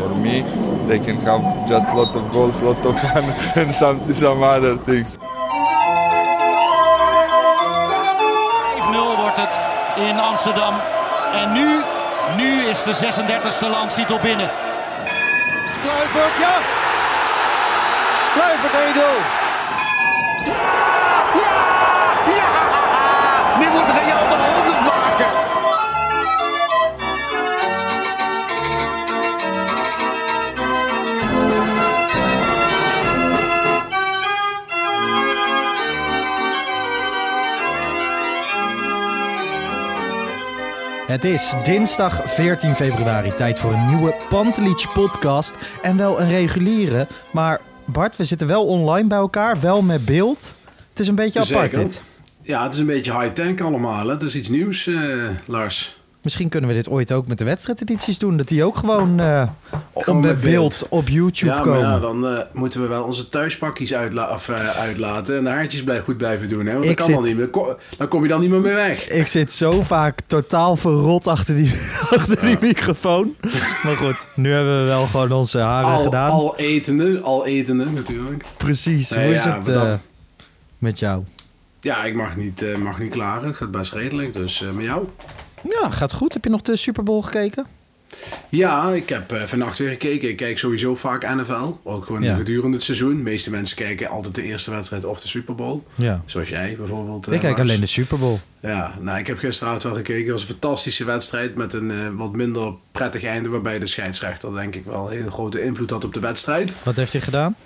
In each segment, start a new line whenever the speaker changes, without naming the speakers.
For me, they can have just a lot of goals, lot of fun, and some some other things.
5-0 wordt het in Amsterdam. En nu, nu is de 36e landstitel binnen.
Kluivert, ja! Kluivert 1-0.
Het is dinsdag 14 februari. Tijd voor een nieuwe Pantelich podcast. En wel een reguliere. Maar Bart, we zitten wel online bij elkaar. Wel met beeld. Het is een beetje apart
Zeker.
dit.
Ja, het is een beetje high-tech allemaal. hè. Het is iets nieuws, eh, Lars.
Misschien kunnen we dit ooit ook met de wedstrijdedities doen. Dat die ook gewoon, op met beeld.
beeld.
op YouTube
ja,
komen.
ja, dan eh, moeten we wel onze thuispakjes uitla eh, uitlaten. En de haartjes blijven goed blijven doen. Hè? Want
Ik
dat kan
zit-
dan niet meer. Ko- Dan kom je dan niet meer mee weg.
Ik zit zo vaak totaal verrot achter die, achter die microfoon. Maar goed, nu hebben we wel gewoon onze haren
Al,
gedaan.
al etende, al etende natuurlijk.
Precies.
Nee,
Hoe is
ja,
het
dan-
met jou?
Ja, ik mag niet, mag niet klagen. Het gaat best redelijk. Dus met jou?
Ja, gaat goed. Heb je nog de Super Bowl gekeken?
Ja, ik heb eh, vannacht weer gekeken. Ik kijk sowieso vaak NFL. Ook gewoon
Ja.
gedurende het seizoen. De meeste mensen kijken altijd de eerste wedstrijd of de Super Bowl.
Ja.
Zoals jij bijvoorbeeld. eh,
Ik kijk
Lars.
alleen de Super Bowl.
Ja, nou, ik heb gisteravond wel gekeken. Het was een fantastische wedstrijd met een eh, wat minder prettig einde. Waarbij de scheidsrechter denk ik wel een hele grote invloed had op de wedstrijd.
Wat heeft hij gedaan?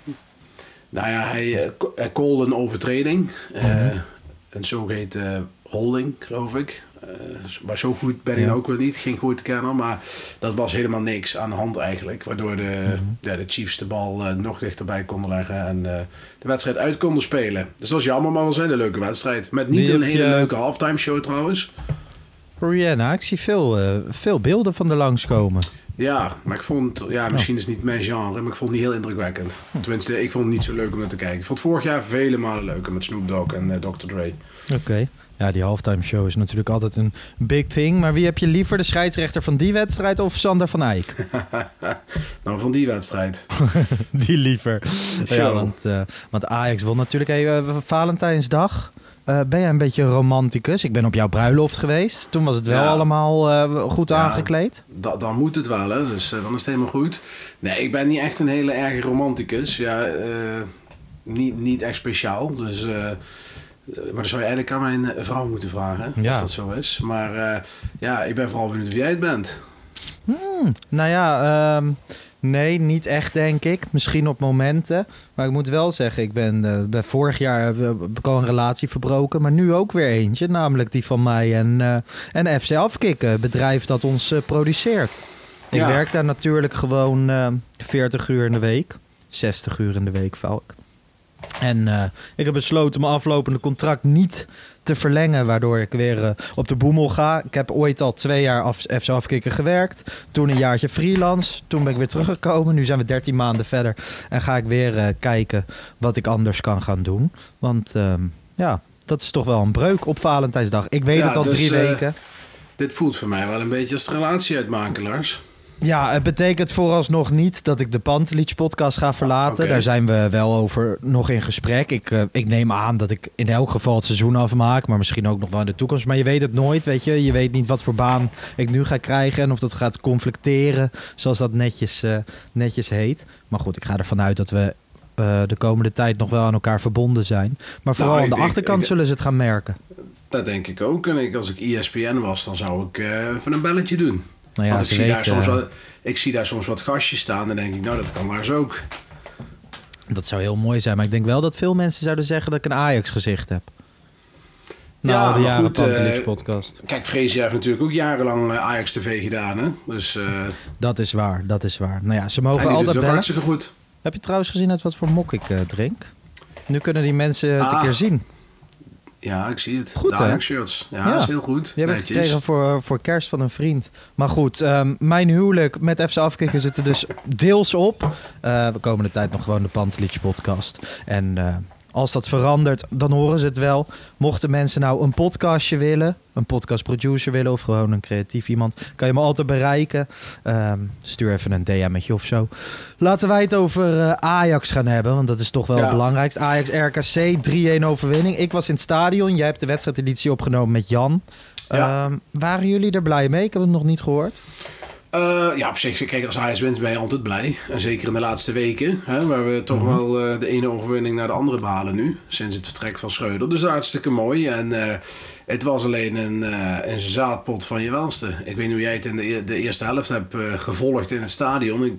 Nou ja, hij, eh, callde een overtreding. eh,
Mhm.
Een zogeheten eh, holding, geloof ik. Eh, maar zo goed ben ik
Ja.
ook weer niet. Geen goed kenner. Maar dat was helemaal niks aan de hand eigenlijk. Waardoor de,
Mhm.
ja, de Chiefs de bal eh, nog dichterbij konden leggen. En eh, de wedstrijd uit konden spelen. Dus dat is jammer, maar was een hele leuke wedstrijd. Met niet een hele
je-
leuke halftime show trouwens.
Rihanna, ik zie veel, veel beelden van er langskomen.
Ja, maar ik vond, ja, misschien is het niet mijn genre, maar ik vond het niet heel indrukwekkend.
Hm.
Tenminste, ik vond het niet zo leuk om naar te kijken. Ik vond het vorig jaar vele malen leuker met Snoop Dogg en Dr. Dre.
Oké. Ja, die halftime show is natuurlijk altijd een big thing. Maar wie heb je liever, de scheidsrechter van die wedstrijd of Sander van Eyck?
nou, van die wedstrijd.
die liever. Ja, want, eh, want Ajax won natuurlijk hey, eh, Valentijnsdag. Eh, ben jij een beetje romanticus? Ik ben op jouw bruiloft geweest. Toen was het wel
Ja.
allemaal goed
Ja.
aangekleed.
Da- dan moet het wel, hè? dus dan is het helemaal goed. Nee, ik ben niet echt een hele erge romanticus. Ja, niet, niet echt speciaal. Dus, maar dan zou je eigenlijk aan mijn eh, vrouw moeten vragen
Ja.
of dat zo is. Maar eh, ja, ik ben vooral benieuwd wie jij het bent.
Nou ja, ehm, nee, niet echt denk ik. Misschien op momenten. Maar ik moet wel zeggen, ik ben eh, bij vorig jaar heb, ik al een relatie verbroken. Maar nu ook weer eentje. Namelijk die van mij en, eh, en FC Afkikken. Bedrijf dat ons produceert. Ik
Ja.
werk daar natuurlijk gewoon eh 40 uur in de week. 60 uur in de week vaak. En eh, ik heb besloten mijn aflopende contract niet te verlengen, waardoor ik weer eh, op de boemel ga. Ik heb ooit al twee jaar af, FC Afkikken gewerkt. Toen een jaartje freelance. Toen ben ik weer teruggekomen. Nu zijn we 13 maanden verder. En ga ik weer eh, kijken wat ik anders kan gaan doen. Want ehm, ja, dat is toch wel een breuk op Valentijnsdag. Ik weet
Ja,
het al
dus,
drie weken.
Dit voelt voor mij wel een beetje als relatie uitmaken, Lars.
Ja, het betekent vooralsnog niet dat ik de Pantelich podcast ga verlaten. Daar zijn we wel over nog in gesprek. Ik, eh, ik neem aan dat ik in elk geval het seizoen afmaak, maar misschien ook nog wel in de toekomst. Maar je weet het nooit, weet je. Je weet niet wat voor baan ik nu ga krijgen en of dat gaat conflicteren, zoals dat netjes, eh, netjes heet. Maar goed, ik ga ervan uit dat we eh, de komende tijd nog wel aan elkaar verbonden zijn. Maar vooral
Nou,
aan de
denk-
achterkant
ik-
zullen ze het gaan merken.
Dat denk ik ook. En ik, als ik ESPN was, dan zou ik even een belletje doen.
Nou ja,
Want ik zie, daar soms
eh,
wel, ik zie daar soms wat gastjes staan en denk ik, nou dat kan Lars ook.
dat zou heel mooi zijn. Maar ik denk wel dat veel mensen zouden zeggen dat ik een Ajax gezicht heb. Na
Ja, maar
jaren
goed, eh,
podcast.
Kijk, Frazier heeft natuurlijk ook jarenlang eh, Ajax TV gedaan. Hè? Dus
Dat is waar, dat is waar. Nou ja, ze
en
mogen altijd bellen.
hartstikke goed.
Heb je trouwens gezien uit wat voor mok ik drink? Nu kunnen die mensen het een
Ah.
keer zien.
Ja, ik zie het.
Goed, hè?
Shirts. Ja,
Ja.
dat is heel goed.
Die heb ik
Netjes.
gekregen voor, voor kerst van een vriend. Maar goed, ehm, mijn huwelijk met FC Afkikken zit er dus deels op. Eh, we komen de tijd nog gewoon de Pantelich podcast. En eh, als dat verandert, dan horen ze het wel. Mochten mensen nou een podcastje willen, een podcastproducer willen of gewoon een creatief iemand, kan je me altijd bereiken. Ehm, stuur even een DM'tje of zo. Laten wij het over eh, Ajax gaan hebben, want dat is toch wel
Ja.
het belangrijkste. Ajax RKC 3-1 overwinning. Ik was in het stadion. Jij hebt de wedstrijdeditie opgenomen met Jan.
Ja.
Ehm, waren jullie er blij mee? Ik heb het nog niet gehoord.
Eh, ja, op zich, kijk, als Ajax wint ben je altijd blij. En zeker in de laatste weken, hè, waar we toch
Mhm.
wel eh, de ene overwinning naar de andere behalen nu. Sinds het vertrek van Schreuder. Dus hartstikke mooi. En eh, het was alleen een, een zaadpot van je welste. Ik weet niet hoe jij het in de, e- de eerste helft hebt gevolgd in het stadion. Ik,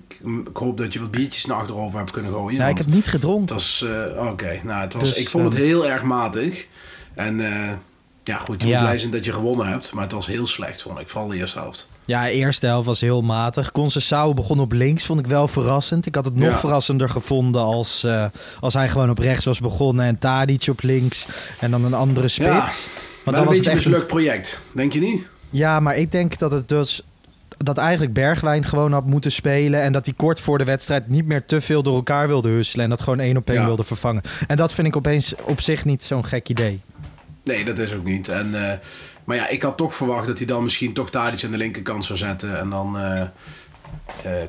ik hoop dat je wat biertjes naar achterover hebt kunnen gooien.
Ja, ik heb niet gedronken.
was, oké, nou, het was,
Dus,
ik vond het heel erg matig. En ja, goed, je
Ja.
moet blij zijn dat je gewonnen hebt. Maar het was heel slecht, vond ik. Vooral de eerste helft.
Ja, de eerste helft was heel matig. Concessao begon op links, vond ik wel verrassend. Ik had het nog
Ja.
verrassender gevonden als, eh, als hij gewoon op rechts was begonnen en Tadic op links en dan een andere spits.
Ja,
Want dan
een
was
beetje
het
een
echt
mislukt project, denk je niet?
Ja, maar ik denk dat het dus dat eigenlijk Bergwijn gewoon had moeten spelen en dat hij kort voor de wedstrijd niet meer te veel door elkaar wilde husselen en dat gewoon één op één
Ja.
wilde vervangen. En dat vind ik opeens op zich niet zo'n gek idee.
Nee, dat is ook niet. En, eh, maar ja, ik had toch verwacht dat hij dan misschien toch Tadic aan de linkerkant zou zetten. En dan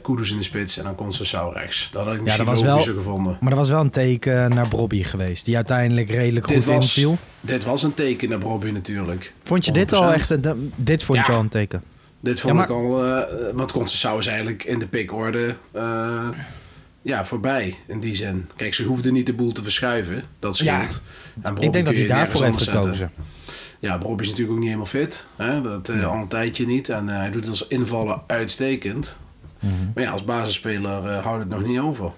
Kudus in de spits en dan Conceição rechts. Dat had ik misschien
dat was wel-
gevonden.
Maar er was wel een teken naar Brobby geweest, die uiteindelijk redelijk
Dit
goed
was,
inviel.
dit was een teken naar Bobby natuurlijk.
Vond je dit al
100%.
echt een, dit vond je
Ja.
al een teken?
Dit vond
Ja, maar-
ik al... eh want Conceição is eigenlijk in de pikorde eh ja, voorbij in die zin. Kijk, ze hoefden niet de boel te verschuiven. Dat scheelt.
Ja.
En Bobby
Ik denk dat hij daarvoor heeft
zetten. Ja, Bobby is natuurlijk ook niet helemaal fit. Hè? Dat eh, al een tijdje niet. En eh, hij doet het als invallen uitstekend.
Mhm.
Maar ja, als basisspeler eh, houdt het nog niet over.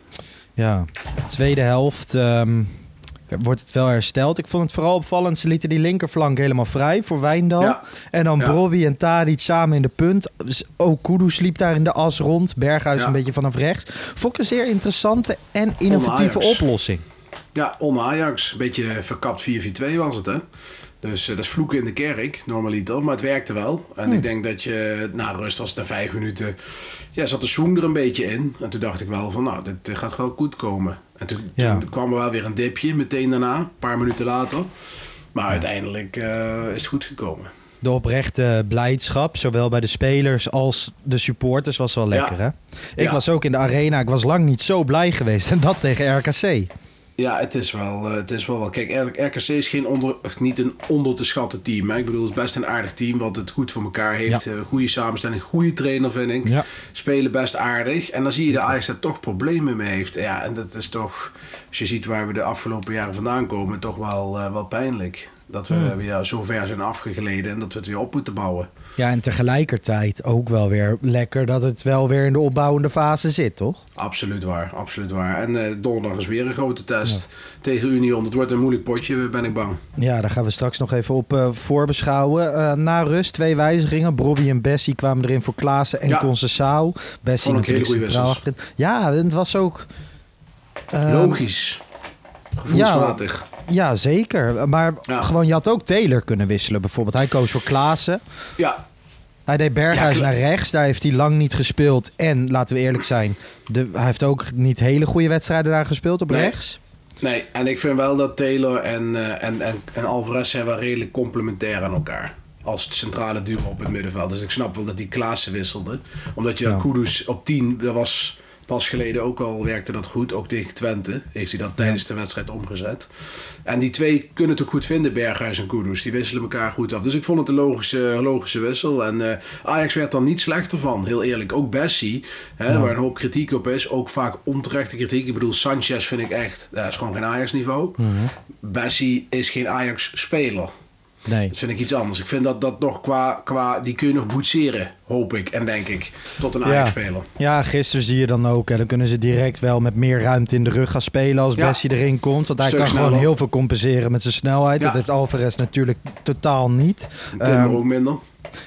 Ja, tweede helft ehm, wordt het wel hersteld. Ik vond het vooral opvallend. Ze lieten die linkerflank helemaal vrij voor Wijndal.
Ja.
En dan
Ja.
Brobby en Tadic samen in de punt. Ook Kudus liep daar in de as rond. Berghuis
Ja.
een beetje vanaf rechts. Vond ik een zeer interessante en innovatieve oplossing.
Ja, on Ajax. Een beetje verkapt 4-4-2 was het, hè? Dus eh, dat is vloeken in de kerk, normaliter. Maar het werkte wel. En
Hm.
ik denk dat je, na rust was het na vijf minuten... Ja, zat de swoon er een beetje in. En toen dacht ik wel van, nou, dit eh, gaat wel goed komen. En toen,
Ja.
toen kwam er wel weer een dipje meteen daarna. Een paar minuten later. Maar uiteindelijk eh, is het goed gekomen.
De oprechte blijdschap, zowel bij de spelers als de supporters, was wel lekker. Hè? Ik was ook in de arena. Ik was lang niet zo blij geweest. En dat tegen RKC.
Ja, het is wel, eh, het is wel wel. Kijk, eigenlijk RKC is geen onder, niet een onder te schatten team. Hè? Ik bedoel, het is best een aardig team wat het goed voor elkaar heeft.
Ja.
Eh, goede samenstelling, goede trainer vind ik.
Ja.
Spelen best aardig. En dan zie je de Ajax daar toch problemen mee heeft. Ja, en dat is toch, als je ziet waar we de afgelopen jaren vandaan komen, toch wel, eh, wel pijnlijk. Dat we
Hmm.
weer zo ver zijn afgegleden en dat we het weer op moeten bouwen.
Ja, en tegelijkertijd ook wel weer lekker dat het wel weer in de opbouwende fase zit, toch?
Absoluut waar, absoluut waar. En eh donderdag is weer een grote test tegen Union. Het wordt een moeilijk potje, ben ik bang.
Ja, daar gaan we straks nog even op eh, voorbeschouwen. Eh, na rust twee wijzigingen. Brobby en Bessie kwamen erin voor Klaassen en
Ja.
Concessao. Bessie natuurlijk
goede
centraal achterin. Ja, het was ook...
Logisch. Gevoelsmatig.
Ja, zeker. Maar
Ja.
gewoon, je had ook Taylor kunnen wisselen bijvoorbeeld. Hij koos voor Klaassen.
Ja,
Hij deed Berghuis
Ja,
naar rechts. Daar heeft hij lang niet gespeeld. En, laten we eerlijk zijn, de, hij heeft ook niet hele goede wedstrijden daar gespeeld op
Nee.
rechts.
nee. En ik vind wel dat Taylor en, eh, en, en, en Alvarez zijn wel redelijk complementair aan elkaar. Als het centrale duo op het middenveld. Dus ik snap wel dat die Klaassen wisselde. Omdat je
Ja.
Kudus op 10, dat was pas geleden ook al, werkte dat goed. Ook tegen Twente heeft hij dat tijdens de wedstrijd omgezet. En die twee kunnen het ook goed vinden, Berghuis en Kudus. Die wisselen elkaar goed af. Dus ik vond het een logische, logische wissel. En eh, Ajax werd dan niet slechter van, heel eerlijk. Ook Bessie, hè, waar een hoop kritiek op is. Ook vaak onterechte kritiek. Ik bedoel, Sanchez vind ik echt, dat is gewoon geen Ajax-niveau. Bessie is geen Ajax-speler.
Nee.
Dat vind ik iets anders. Ik vind dat dat nog qua, qua die kun je nog boetseren, hoop ik en denk ik, tot een Ajax-speler.
Ja, gisteren zie je dan ook. Hè, dan kunnen ze direct wel met meer ruimte in de rug gaan spelen als
Ja.
Bessie erin komt. Want hij
Stuk
kan gewoon heel veel compenseren met zijn snelheid.
Ja.
Dat heeft Alvarez natuurlijk totaal niet.
Timber
Ehm,
ook minder.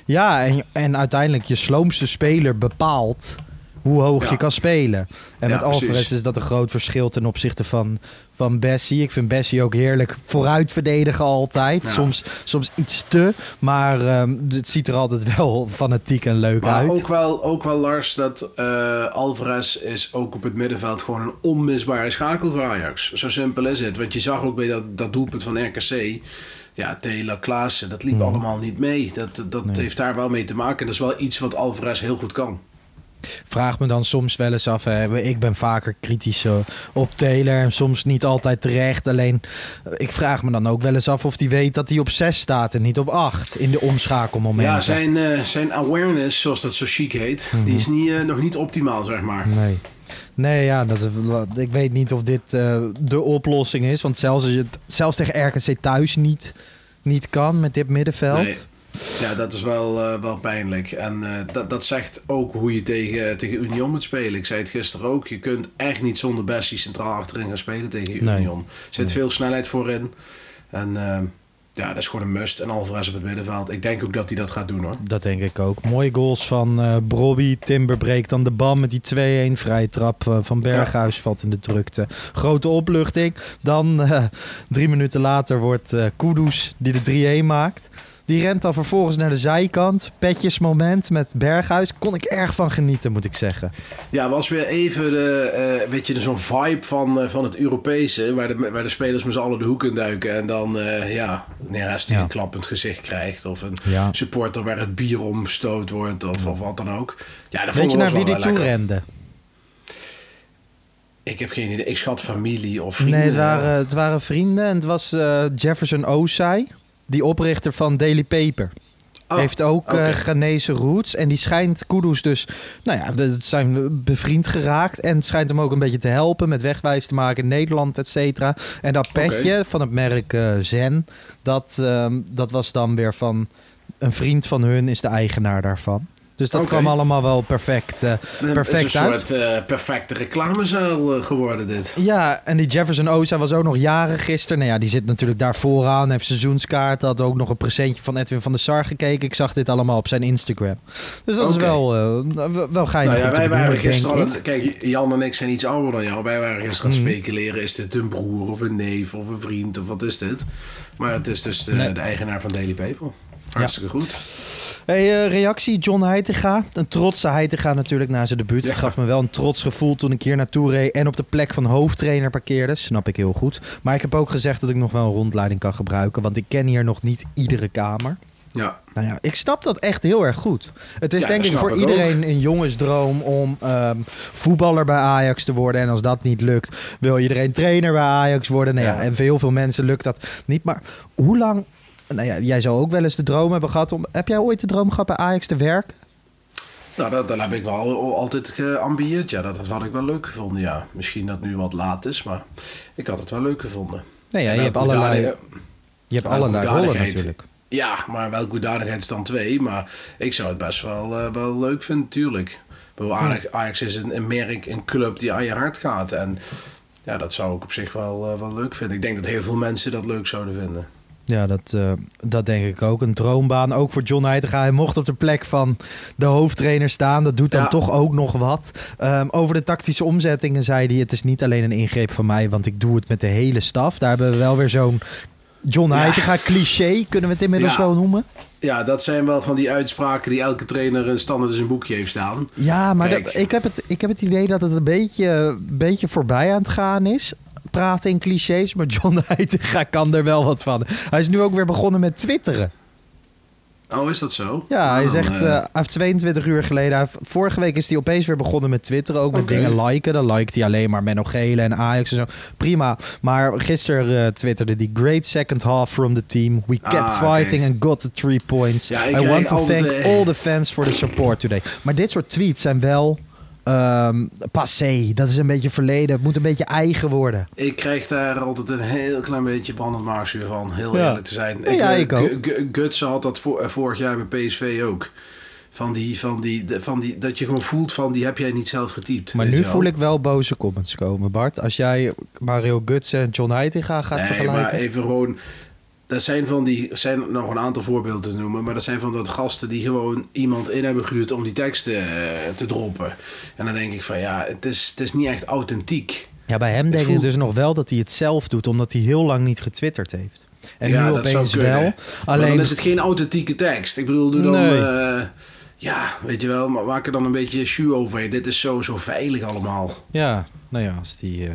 ja, en, en uiteindelijk je sloomste speler bepaalt hoe hoog
Ja.
je kan spelen. En
Ja,
met Alvarez
precies.
is dat een groot verschil ten opzichte van, van Bessie. Ik vind Bessie ook heerlijk vooruit verdedigen altijd.
Ja.
Soms, soms iets te, maar ehm, het ziet er altijd wel fanatiek en leuk
Maar
uit.
ook wel, ook wel Lars, dat eh, Alvarez is ook op het middenveld gewoon een onmisbare schakel voor Ajax. Zo simpel is het. Want je zag ook bij dat, dat doelpunt van RKC... Ja, Taylor, Klaassen, dat liep
Mhm.
allemaal niet mee. Dat, dat
Nee.
heeft daar wel mee te maken. Dat is wel iets wat Alvarez heel goed kan.
Vraag me dan soms wel eens af. Hè, ik ben vaker kritisch eh, op Taylor en soms niet altijd terecht. Alleen eh, ik vraag me dan ook wel eens af of hij weet dat hij op 6 staat en niet op 8 in de omschakelmomenten.
Ja, zijn, eh, zijn awareness, zoals dat zo chic heet,
Mhm.
die is niet, nog niet optimaal, zeg maar.
Nee. Nee, ja, dat, ik weet niet of dit de oplossing is. Want zelfs, als je het, zelfs tegen RKC thuis niet, niet kan met dit middenveld.
Nee. Ja, dat is wel, eh, wel pijnlijk. En eh, dat, dat zegt ook hoe je tegen, tegen Union moet spelen. Ik zei het gisteren ook. Je kunt echt niet zonder Bessie centraal achterin gaan spelen tegen
Nee.
Union. Er zit veel snelheid voorin. En eh, ja, dat is gewoon een must. En Alvarez op het middenveld. Ik denk ook dat hij dat gaat doen hoor.
Dat denk ik ook. Mooie goals van eh Brobby. Timber breekt dan de bam met die 2-1. Vrije trap van Berghuis valt in de drukte. Grote opluchting. Dan drie minuten later wordt eh Kudus die de 3-1 maakt. Die rent dan vervolgens naar de zijkant. Petjesmoment met Berghuis. Kon ik erg van genieten, moet ik zeggen.
Ja, was weer even de, eh, weet je, zo'n vibe van, eh, van het Europese. Waar de, waar de spelers met z'n allen de hoek in duiken. En dan, eh ja, Neres die
Ja.
een klappend gezicht krijgt. Of een
Ja.
supporter waar het bier omstoot wordt. Of, of wat dan ook. Ja, dat
Weet je naar wie die toe rende?
Ik heb geen idee. Ik schat familie of vrienden.
Nee, het waren, het waren vrienden. En het was Jefferson Osai. Die oprichter van Daily Paper.
Oh,
heeft ook eh Ghanese roots. En die schijnt Kudus dus... Nou ja, ze zijn bevriend geraakt. En schijnt hem ook een beetje te helpen met wegwijs te maken in Nederland, et cetera. En dat petje van het merk eh, Zen... Dat, ehm, dat was dan weer van... Een vriend van hun is de eigenaar daarvan. Dus dat kwam allemaal wel perfect, eh,
Het
perfect
is een
uit.
soort eh, perfecte reclamezaal eh, geworden dit.
Ja, en die Jefferson Oza was ook nog jaren gisteren. Nou ja, die zit natuurlijk daar vooraan. Heeft seizoenskaart. Had ook nog een presentje van Edwin van der Sar gekeken. Ik zag dit allemaal op zijn Instagram. Dus dat is wel, eh, wel geinig
Nou ja, wij waren gisteren al Kijk, Jan en ik zijn iets ouder dan jou. Wij waren gisteren aan het
Mhm.
speculeren. Is dit een broer of een neef of een vriend of wat is dit? Maar het is dus de,
Nee.
de eigenaar van Daily Paper. Hartstikke goed.
Hey, eh, reactie John Heitinga. Een trotse Heitinga natuurlijk na zijn debuut. Het
Ja.
gaf me wel een trots gevoel toen ik hier naartoe reed... en op de plek van hoofdtrainer parkeerde. Snap ik heel goed. Maar ik heb ook gezegd dat ik nog wel een rondleiding kan gebruiken... want ik ken hier nog niet iedere kamer.
Ja.
Nou ja, ik snap dat echt heel erg goed. Het is
Ja,
denk ik voor iedereen een jongensdroom om ehm, voetballer bij Ajax te worden. En als dat niet lukt, wil iedereen trainer bij Ajax worden. Nou ja,
Ja.
en voor heel veel mensen lukt dat niet. Maar hoe lang... Nou ja, jij zou ook wel eens de droom hebben gehad om... Heb jij ooit de droom gehad bij Ajax te werken?
Nou, dat, dat heb ik wel al- altijd geambieerd. Ja, dat had ik wel leuk gevonden. Ja, misschien dat nu wat laat is, maar ik had het wel leuk gevonden.
Nee, ja, je hebt allerlei, je hebt allerlei rollen natuurlijk.
Ja, maar welke hoedanigheid is dan twee? Maar ik zou het best wel, eh, wel leuk vinden, natuurlijk. Ajax, Ajax is een, een merk, een club die aan je hart gaat. En ja, dat zou ik op zich wel, eh, wel leuk vinden. Ik denk dat heel veel mensen dat leuk zouden vinden.
Ja, dat, eh, dat denk ik ook. Een droombaan, ook voor John Heitinga. Hij mocht op de plek van de hoofdtrainer staan. Dat doet dan
Ja.
toch ook nog wat. Ehm, over de tactische omzettingen zei hij... het is niet alleen een ingreep van mij, want ik doe het met de hele staf. Daar hebben we wel weer zo'n John
Ja.
Heitinga cliché, kunnen we het inmiddels
Ja.
zo noemen.
Ja, dat zijn wel van die uitspraken die elke trainer een standaard in zijn boekje heeft staan.
Ja, maar dat- ik, heb het, ik heb het idee dat het een beetje, beetje voorbij aan het gaan is. Praten in clichés, maar John Heitinga kan er wel wat van. Hij is nu ook weer begonnen met twitteren.
Oh, is dat zo?
Ja, hij
Nou,
zegt,
eh,
eh, hij heeft 22 uur geleden. heeft- vorige week is hij opeens weer begonnen met twitteren. Ook met dingen liken. Dan liked hij alleen maar Menno Gele en Ajax en zo. Prima. Maar gisteren eh, twitterde hij... Great second half from the team. We kept
Ah, oké.
fighting and got the three points.
Ja,
I want to thank all the fans for the support today. Maar dit soort tweets zijn wel ehm, passé. Dat is een beetje verleden. Het moet een beetje eigen worden.
Ik krijg daar altijd een heel klein beetje brandend maagzuur van, heel
Ja.
eerlijk te zijn.
Ja,
eh,
ik ook.
Gu- Gu- Gutsen had dat voor, eh, vorig jaar bij PSV ook. Van die, van die, van die, dat je gewoon voelt van, die heb jij niet zelf getypt.
Maar nu voel ik wel boze comments komen, Bart. Als jij Mario Gutsen en John Heitinga gaat
Nee,
vergelijken.
maar even gewoon... Dat zijn van die... Er zijn nog een aantal voorbeelden te noemen. Maar dat zijn van dat gasten die gewoon iemand in hebben gehuurd om die teksten eh, te droppen. En dan denk ik van ja, het is, het is niet echt authentiek.
Ja, bij hem
Het
denk ik dus nog wel dat hij het zelf doet, omdat hij heel lang niet getwitterd heeft. En
Ja,
nu opeens wel.
Maar
Alleen
dan is het geen authentieke tekst. Ik bedoel, doe dan...
Nee.
eh, ja, weet je wel, maar maak er dan een beetje shoe over. Dit is zo, zo veilig allemaal.
Ja, nou ja, als die eh,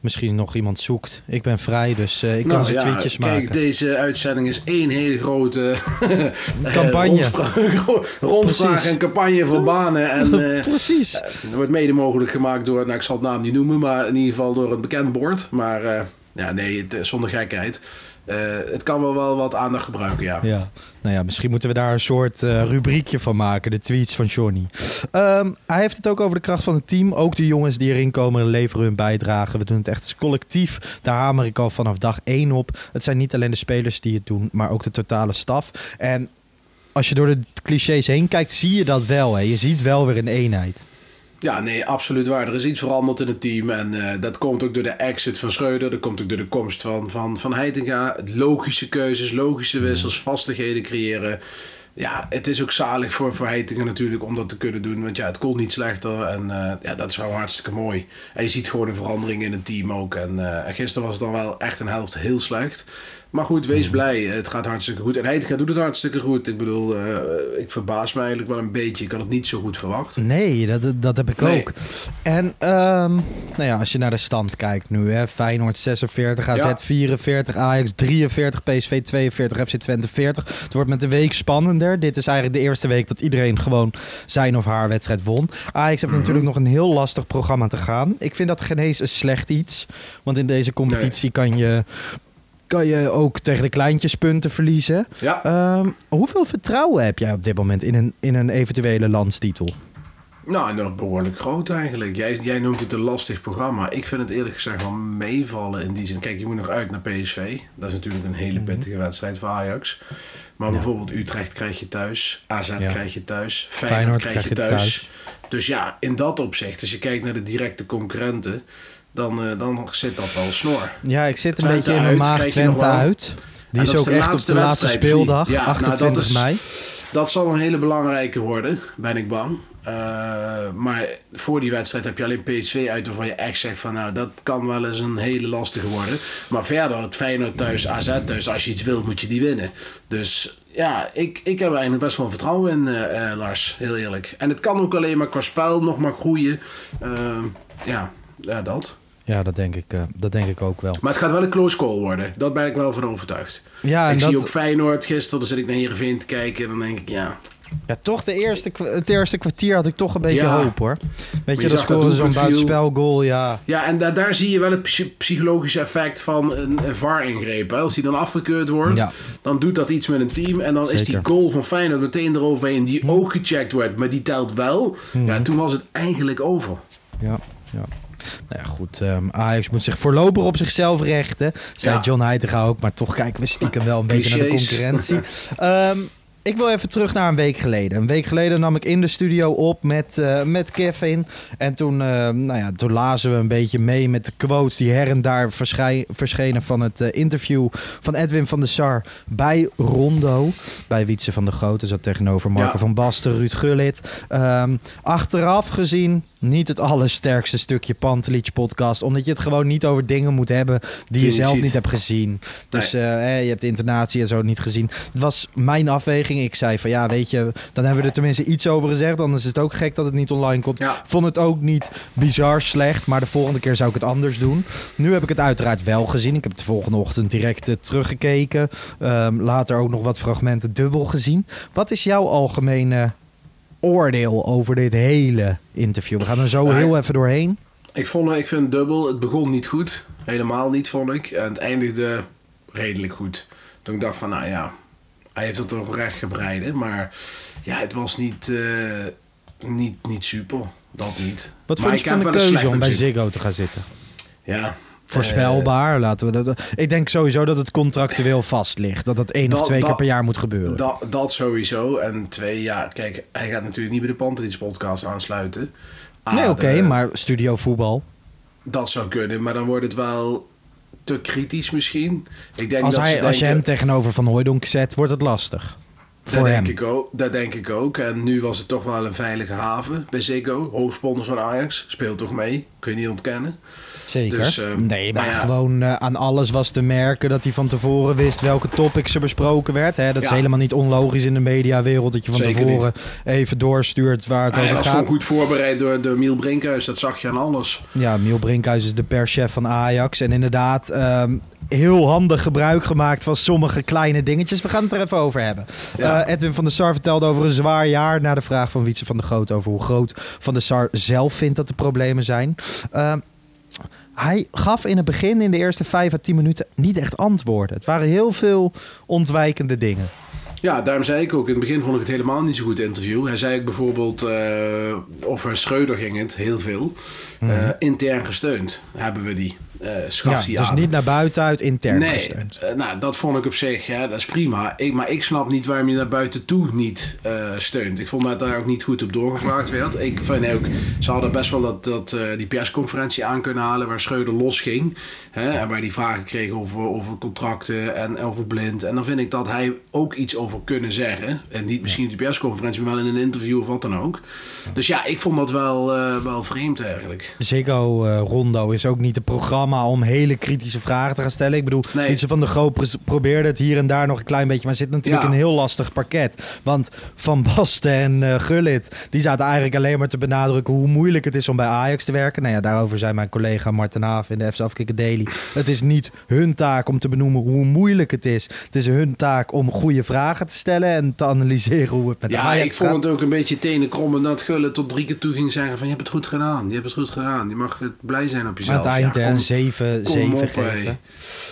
misschien nog iemand zoekt. Ik ben vrij, dus eh, ik kan
Nou
zijn
ja,
tweetjes
kijk,
maken.
deze uitzending is één hele grote eh,
Campagne.
rondvra- rondvraag en campagne voor banen. En, eh,
Precies.
Het wordt mede mogelijk gemaakt door, nou ik zal het naam niet noemen, maar in ieder geval door een bekend bord. Maar ja, nee, het, zonder gekheid. Eh, het kan wel, wel wat aandacht gebruiken, ja.
Ja, nou ja, misschien moeten we daar een soort eh, rubriekje van maken. De tweets van Johnny. Ehm, hij heeft het ook over de kracht van het team. Ook de jongens die erin komen leveren hun bijdrage. We doen het echt als collectief. Daar hamer ik al vanaf dag één op. Het zijn niet alleen de spelers die het doen, maar ook de totale staf. En als je door de clichés heen kijkt, zie je dat wel. Hè. Je ziet wel weer een eenheid.
Ja, nee, absoluut waar. Er is iets veranderd in het team. En eh, dat komt ook door de exit van Schreuder. Dat komt ook door de komst van, van, van Heitinga. Logische keuzes, logische wissels, vastigheden creëren. Ja, het is ook zalig voor, Heitinga natuurlijk om dat te kunnen doen. Want ja, het kon niet slechter. En eh, ja, dat is wel hartstikke mooi. En je ziet gewoon een verandering in het team ook. En eh, gisteren was het dan wel echt een helft heel slecht. Maar goed, wees blij. Het gaat hartstikke goed. En Heitinga doet het hartstikke goed. Ik bedoel, eh, ik verbaas me eigenlijk wel een beetje. Ik had het niet zo goed verwacht.
Nee, dat, dat heb ik
Nee.
ook. En ehm, nou ja, als je naar de stand kijkt nu, hè, Feyenoord 46, AZ
Ja.
44, Ajax 43, PSV 42, FC Twente 40. Het wordt met de week spannender. Dit is eigenlijk de eerste week dat iedereen gewoon zijn of haar wedstrijd won. Ajax heeft natuurlijk nog een heel lastig programma te gaan. Ik vind dat geen eens een slecht iets, want in deze competitie kan je... Kan je ook tegen de kleintjes punten verliezen.
Ja.
Ehm, hoeveel vertrouwen heb jij op dit moment in een, in een eventuele landstitel?
Nou, nog behoorlijk groot eigenlijk. Jij, jij noemt het een lastig programma. Ik vind het eerlijk gezegd wel meevallen in die zin. Kijk, je moet nog uit naar PSV. Dat is natuurlijk een hele pittige wedstrijd voor Ajax. Maar bijvoorbeeld Utrecht krijg je thuis. AZ
Ja.
krijg je thuis. Feyenoord,
Feyenoord
krijg je
krijg je
thuis. Dus ja, in dat opzicht, als je kijkt naar de directe concurrenten... Dan, eh, dan zit dat wel snor.
Ja, ik zit een
Twente
beetje in mijn maag Twente
wel.
uit. Die is ook
de
echt op de laatste speeldag.
Ja, nou, dat
28
is-
mei.
Dat zal een hele belangrijke worden, ben ik bang. Eh, maar voor die wedstrijd heb je alleen PSV uit waarvan je echt zegt van nou dat kan wel eens een hele lastige worden. Maar verder het Feyenoord thuis, AZ thuis, als je iets wilt moet je die winnen. Dus ja, ik, ik heb er eigenlijk best wel vertrouwen in eh, eh, Lars, heel eerlijk. En het kan ook alleen maar qua spel nog maar groeien. Ja, ja, dat.
Ja, dat denk, ik, dat denk ik ook wel.
Maar het gaat wel een close call worden. Dat ben ik wel van overtuigd.
Ja, en
ik
dat,
zie ook Feyenoord gisteren, dan zit ik naar Heerenveen te kijken en dan denk ik ja...
ja, toch de eerste, het eerste kwartier had ik toch een beetje
Ja.
hoop hoor. Weet
je dat
scoren zo'n buitenspelgoal, ja.
Ja, en da- daar zie je wel het psy- psychologische effect van een, een VAR-ingreep. Als die dan afgekeurd wordt,
Ja.
dan doet dat iets met een team. En dan is die goal van Feyenoord meteen eroverheen, die ook gecheckt wordt, maar die telt wel.
Mhm.
Ja, toen was het eigenlijk over.
Ja, ja. Nou ja, goed. ehm, Ajax moet zich voorlopig op zichzelf rechten. Zei
Ja.
John Heitinga ook. Maar toch kijken we stiekem wel een beetje naar de concurrentie. Ehm, ik wil even terug naar een week geleden. Een week geleden nam ik in de studio op met, eh, met Kevin. En toen, eh, nou ja, toen lazen we een beetje mee met de quotes die her en daar verschenen van het eh, interview van Edwin van der Sar bij Rondo. Bij Wietse van der Grote zat tegenover Marco
Ja.
van Basten, Ruud Gullit. Ehm, achteraf gezien niet het allersterkste stukje Pantelich podcast. Omdat je het gewoon niet over dingen moet hebben die
Die
je zelf
ziet.
niet hebt gezien. Dus eh, je hebt de intonatie en zo niet gezien. Het was mijn afweging. Ik zei van ja, weet je, dan hebben we er tenminste iets over gezegd. Anders is het ook gek dat het niet online komt.
Ja.
Vond het ook niet bizar slecht, maar de volgende keer zou ik het anders doen. Nu heb ik het uiteraard wel gezien. Ik heb het de volgende ochtend direct eh, teruggekeken. Ehm, later ook nog wat fragmenten dubbel gezien. Wat is jouw algemene oordeel over dit hele interview? We gaan er zo heel even doorheen.
Ik, vond, ik vind dubbel, het begon niet goed. Helemaal niet, vond ik. En het eindigde redelijk goed. Toen ik dacht van, nou ja, hij heeft het toch recht gebreiden. Maar ja, het was niet, eh, niet, niet super. dat niet.
Wat
Maar
vond je van de keuze om bij. Ziggo te gaan zitten?
Ja.
Voorspelbaar, laten we dat... Ik denk sowieso dat het contractueel vast ligt. Dat dat één of
Dat-
twee keer
dat-
per jaar moet gebeuren.
Dat, dat sowieso. En twee, ja, kijk, hij gaat natuurlijk niet bij de Pantelis podcast aansluiten.
Nee, oké,
de-
maar studio voetbal.
Dat zou kunnen, maar dan wordt het wel te kritisch misschien. Ik denk
Als,
dat
hij, als je hem tegenover Van Hooijdonk zet, wordt het lastig.
Dat
Voor hem.
denk, ik ook, dat denk ik ook. En nu was het toch wel een veilige haven bij Ziggo. Hoofdsponsor van Ajax. Speelt toch mee? Kun je niet ontkennen.
Zeker.
Dus, eh,
nee, maar
nou ja.
gewoon eh, aan alles was te merken dat hij van tevoren wist welke topics er besproken werd. Hè? Dat is helemaal niet onlogisch in de mediawereld dat je van
Zeker
tevoren even doorstuurt waar het
Hij
over
was
gaat.
gewoon goed voorbereid door, door Miel Brinkhuis. Dat zag je aan alles.
Ja, Miel Brinkhuis is de perschef van Ajax. En inderdaad, ehm, heel handig gebruik gemaakt van sommige kleine dingetjes. We gaan het er even over hebben.
Ja.
Eh, Edwin van der Sar vertelde over een zwaar jaar... na de vraag van Wietse van der Groot over hoe groot Van der Sar zelf vindt dat de problemen zijn. Ehm, hij gaf in het begin, in de eerste vijf à tien minuten, niet echt antwoorden. Het waren heel veel ontwijkende dingen.
Ja, daarom zei ik ook. In het begin vond ik het helemaal niet zo goed interview. Hij zei bijvoorbeeld eh, over Schreuder ging het heel veel. Eh, intern gesteund hebben we die.
Mhm. Ja, dus
aan.
niet naar buiten intern
nee,
gesteund.
eh, nou, dat vond ik op zich, ja, dat is prima. Ik, maar ik snap niet waarom je naar buiten toe niet steunt. Ik vond dat daar ook niet goed op doorgevraagd werd. Ik vind ook, ze hadden best wel dat, dat, die persconferentie aan kunnen halen waar Schreuder losging. Hè, en waar die vragen kreeg over, over contracten en over blind. En dan vind ik dat hij ook iets over kunnen zeggen. En niet misschien op die persconferentie, maar wel in een interview of wat dan ook. Dus ja, ik vond dat wel, wel vreemd eigenlijk.
Ziggo eh, Rondo is ook niet het programma om hele kritische vragen te gaan stellen. Ik bedoel,
Nee.
Van der Groot probeerde het hier en daar nog een klein beetje, maar zit natuurlijk
Ja.
in een heel lastig parket. Want Van Basten en eh, Gullit, die zaten eigenlijk alleen maar te benadrukken hoe moeilijk het is om bij Ajax te werken. Nou ja, daarover zei mijn collega Martin Haaf in de FC Afkikken Daily. Het is niet hun taak om te benoemen hoe moeilijk het is. Het is hun taak om goede vragen te stellen en te analyseren hoe het met
Ja,
Ajax
ik vond
gaat.
het ook een beetje tenenkrommend dat Gullit tot drie keer toe ging zeggen van je hebt het goed gedaan, je hebt het goed gedaan. Je mag het blij zijn op
Aan
jezelf.
het eind
ja,
hè,
kom-
een 7,
kom
7
op,
geven.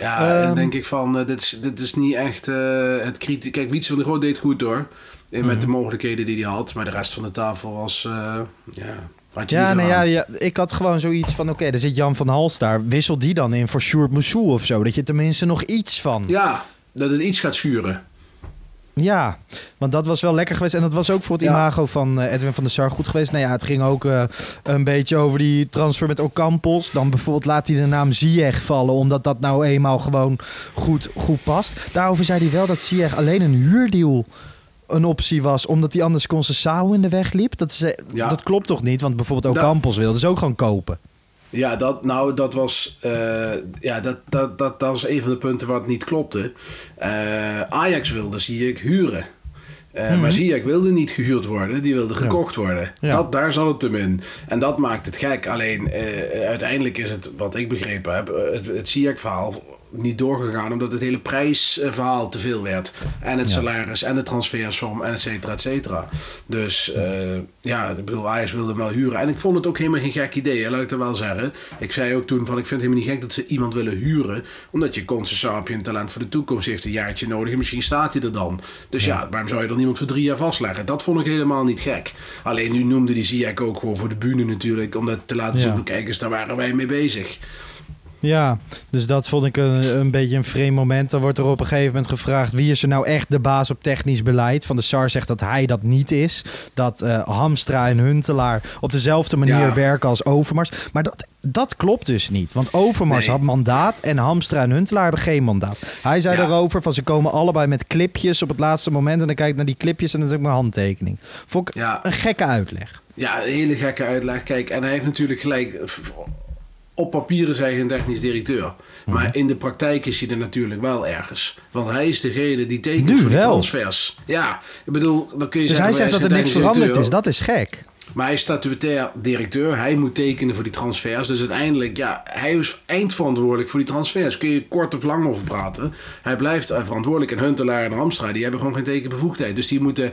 Ja, en
Ehm.
denk ik van, eh, dit, is, dit is niet echt eh, het kritiek. Kijk, Wietse van der Groot deed goed hoor. En
Mhm.
Met de mogelijkheden die hij had. Maar de rest van de tafel was, eh, ja, had je
Ja, nee, ja,
aan.
ja, ik had gewoon zoiets van: oké, er zit Jan van Hals daar. Wissel die dan in voor Sjoerd Moussou of zo. Dat je tenminste nog iets van.
Ja, dat het iets gaat schuren.
Ja, want dat was wel lekker geweest. En dat was ook voor het
Ja.
imago van eh, Edwin van der Sar goed geweest. Nou ja, het ging ook eh, een beetje over die transfer met Ocampos. Dan bijvoorbeeld laat hij de naam Ziyech vallen, omdat dat nou eenmaal gewoon goed, goed past. Daarover zei hij wel dat Ziyech alleen een huurdeal een optie was, omdat hij anders Concessao in de weg liep. Dat, is, eh,
Ja.
dat klopt toch niet? Want bijvoorbeeld
Da-
Ocampos wilde ze ook gewoon kopen.
Ja, dat, nou, dat was, eh, ja, dat, dat, dat, dat was een van de punten wat niet klopte. Eh, Ajax wilde Ziyech huren. Eh, Maar Ziyech wilde niet gehuurd worden, die wilde gekocht worden.
Ja.
Dat, daar zat het hem in. En dat maakt het gek. Alleen uiteindelijk is het, wat ik begrepen heb, het, het Ziyech-verhaal niet doorgegaan omdat het hele prijsverhaal te veel werd. En het salaris en de transfersom en et cetera, et cetera. Dus eh, ja, ik bedoel, Ajax wilde hem wel huren. En ik vond het ook helemaal geen gek idee, hè, laat ik het wel zeggen. Ik zei ook toen van, ik vind het helemaal niet gek dat ze iemand willen huren. Omdat je Concessapie een talent voor de toekomst heeft een jaartje nodig. En misschien staat hij er dan. Dus ja, waarom zou je dan iemand voor drie jaar vastleggen? Dat vond ik helemaal niet gek. Alleen nu noemde die Ziyech ook gewoon voor de bühne natuurlijk. Om dat te laten zien,
Ja.
kijk eens, daar waren wij mee bezig.
Ja, dus dat vond ik een, een beetje een vreemd moment. Dan wordt er op een gegeven moment gevraagd... wie is er nou echt de baas op technisch beleid? Van de SAR zegt dat hij dat niet is. Dat eh, Hamstra en Huntelaar op dezelfde manier
Ja.
werken als Overmars. Maar dat, dat klopt dus niet. Want Overmars
Nee.
had mandaat en Hamstra en Huntelaar hebben geen mandaat. Hij zei
Ja.
daarover van ze komen allebei met clipjes op het laatste moment... en dan kijk ik naar die clipjes en dan is ook mijn handtekening. Vond ik
Ja.
een gekke uitleg.
Ja, een hele gekke uitleg. Kijk, en hij heeft natuurlijk gelijk. Op papieren is hij geen technisch directeur.
Mhm.
Maar in de praktijk is hij er natuurlijk wel ergens. Want hij is degene die tekent
Nu
voor die
wel.
transfers. Ja, ik bedoel, dan kun je
Dus
zeggen...
hij zegt dat er niks veranderd is. Dat is gek.
Maar hij is statutair directeur. Hij moet tekenen voor die transfers. Dus uiteindelijk, ja, hij is eindverantwoordelijk voor die transfers. Kun je kort of lang over praten. Hij blijft verantwoordelijk. En Huntelaar en Ramstra, die hebben gewoon geen tekenbevoegdheid. Dus die moeten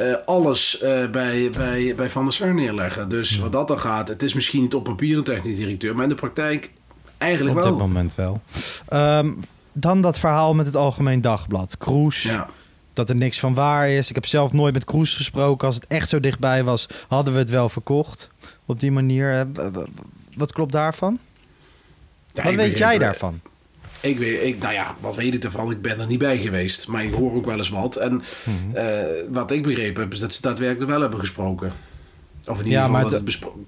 eh, alles eh, bij, bij, bij Van der Sar neerleggen. Dus wat dat dan gaat, het is misschien niet op papier een technisch directeur. Maar in de praktijk eigenlijk
Op
wel.
dit moment wel. Ehm, dan dat verhaal met het Algemeen Dagblad. Kroes,
Ja.
dat er niks van waar is. Ik heb zelf nooit met Kroes gesproken. Als het echt zo dichtbij was, hadden we het wel verkocht. Op die manier. Eh, Wat klopt daarvan?
Ja,
Wat weet jij daarvan?
Ik weet, ik, nou ja, wat weet ik ervan? Ik ben er niet bij geweest. Maar ik hoor ook wel eens wat. En
Mhm.
eh, wat ik begrepen heb, is dat ze daadwerkelijk wel hebben gesproken. Of in ieder
Ja,
geval
het-
besproken...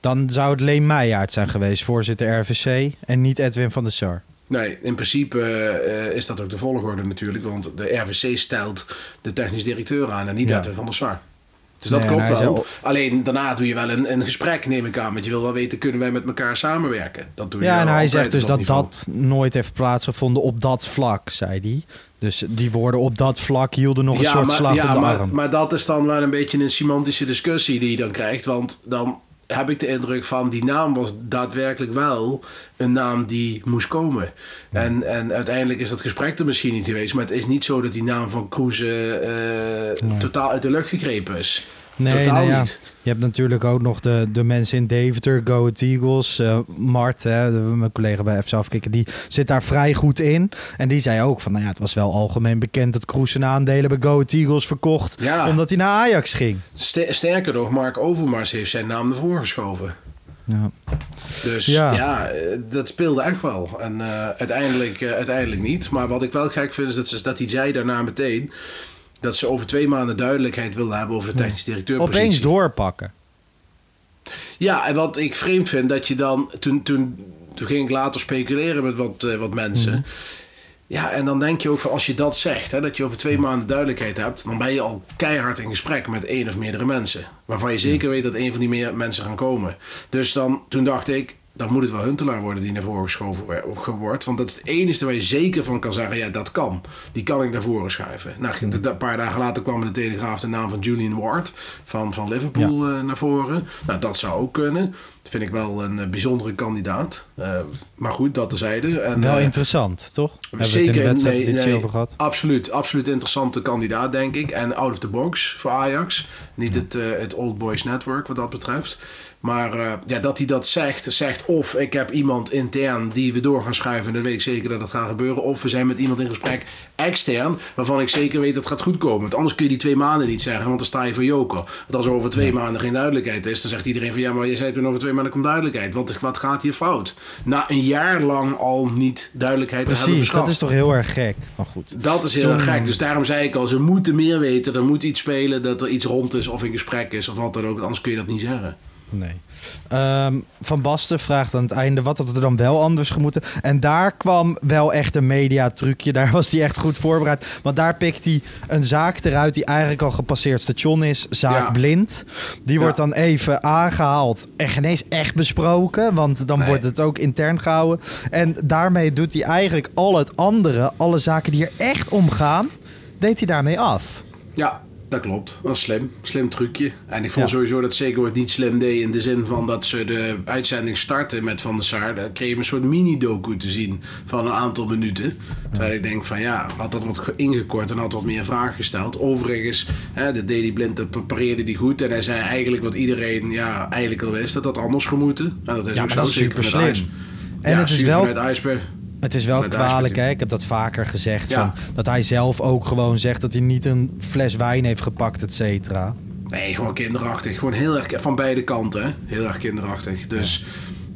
Dan zou het Leen Meijaert zijn geweest, voorzitter RVC. En niet Edwin van der Sar.
Nee, in principe eh, is dat ook de volgorde natuurlijk. Want de RVC stelt de technisch directeur aan en niet
Ja.
Edwin van der Sar. Dus dat
Nee,
klopt wel. Alleen daarna doe je wel een, een gesprek, neem ik aan. Want je wil wel weten, kunnen wij met elkaar samenwerken? Dat doe je
Ja, en hij zegt dus dat
niveau.
dat nooit heeft plaatsgevonden op dat vlak, zei hij. Dus die woorden op dat vlak hielden nog een soort
maar,
slag
ja,
de
maar,
arm.
maar dat is dan wel een beetje een semantische discussie die je dan krijgt. Want dan heb ik de indruk van die naam was daadwerkelijk wel een naam die moest komen. En, en uiteindelijk is dat gesprek er misschien niet geweest. Maar het is niet zo dat die naam van Kroes eh, eh, totaal uit de lucht gegrepen is.
Nee,
Totaal
nou ja.
niet.
Je hebt natuurlijk ook nog de, de mensen in Deventer, Go Eagles. eh, Mart, hè, de- mijn collega bij FC Afkikken, die zit daar vrij goed in. En die zei ook van, nou ja, het was wel algemeen bekend dat Kroes zijn aandelen bij Go Eagles verkocht.
Ja.
Omdat hij naar Ajax ging.
Ster- Sterker nog, Mark Overmars heeft zijn naam ervoor geschoven.
Ja.
Dus
Ja.
ja, eh, dat speelde echt wel. En eh, uiteindelijk, uiteindelijk niet. Maar wat ik wel gek vind, is dat, ze, dat hij zei daarna meteen... dat ze over twee maanden duidelijkheid wilden hebben over de technisch directeur
Opeens doorpakken.
Ja, en wat ik vreemd vind, dat je dan... Toen, toen, toen ging ik later speculeren met wat, eh, wat mensen...
Mhm.
Ja, en dan denk je ook van als je dat zegt, hè, dat je over twee maanden duidelijkheid hebt, dan ben je al keihard in gesprek met één of meerdere mensen. Waarvan je zeker weet dat één van die meer mensen gaan komen. Dus dan, toen dacht ik, dan moet het wel Huntelaar worden die naar voren geschoven wordt. Want dat is het enige waar je zeker van kan zeggen, ja, dat kan. Die kan ik naar voren schuiven. Nou, een paar dagen later kwam in de Telegraaf de naam van Julian Ward van, van Liverpool eh, naar voren. Nou, dat zou ook kunnen. Dat vind ik wel een eh, bijzondere kandidaat. Eh, maar goed, dat terzijde. En,
Wel interessant, toch? Hebben we het
Zeker,
in de wedstrijd
nee,
over gehad?
Absoluut, absoluut interessante kandidaat, denk ik. En out of the box voor Ajax. Niet het, het Old Boys Network wat dat betreft. Maar eh, ja, dat hij dat zegt, zegt of ik heb iemand intern die we door gaan schuiven. Dan weet ik zeker dat dat gaat gebeuren. Of we zijn met iemand in gesprek extern, waarvan ik zeker weet dat het gaat goed komen. Want anders kun je die twee maanden niet zeggen, want dan sta je voor joker. Want als er over twee maanden geen duidelijkheid is, dan zegt iedereen van ja, maar je zei toen over twee maanden komt duidelijkheid. Wat, wat gaat hier fout? Na een jaar lang al niet duidelijkheid te hebben
Precies, dat is toch heel erg gek. Maar goed.
Dat is heel erg gek. Dus daarom zei ik al, ze moeten meer weten. Er moet iets spelen, dat er iets rond is of in gesprek is of wat dan ook. Anders kun je dat niet zeggen.
Nee. Ehm, van Basten vraagt aan het einde wat had er dan wel anders gemoeten. En daar kwam wel echt een mediatrucje. Daar was hij echt goed voorbereid. Want daar pikt hij een zaak eruit die eigenlijk al gepasseerd station is. Zaak
Ja.
Blind. Die
Ja.
wordt dan even aangehaald en geen eens echt besproken. Want dan
Nee.
wordt het ook intern gehouden. En daarmee doet hij eigenlijk al het andere, alle zaken die er echt om gaan, deed hij daarmee af.
Ja, dat klopt. Dat is slim. Slim trucje. En ik vond
Ja.
sowieso dat Ziggo het niet slim deed in de zin van dat ze de uitzending starten met Van der Sar. Dan kreeg je een soort mini-docu te zien van een aantal minuten. Terwijl ik denk van ja, had dat wat ge- ingekort en had wat meer vragen gesteld. Overigens, hè, deed die blind, dat prepareerde die goed. En hij zei eigenlijk wat iedereen ja, eigenlijk al wist, dat dat anders gemoeten. En dat is
Ja,
ook zo, zeker
super slim. En
ja,
het is wel. Het is wel kwalijk, hè? Ik heb dat vaker gezegd.
Ja.
Van, dat hij zelf ook gewoon zegt dat hij niet een fles wijn heeft gepakt, et cetera.
Nee, gewoon kinderachtig. Gewoon heel erg van beide kanten. Heel erg kinderachtig. Dus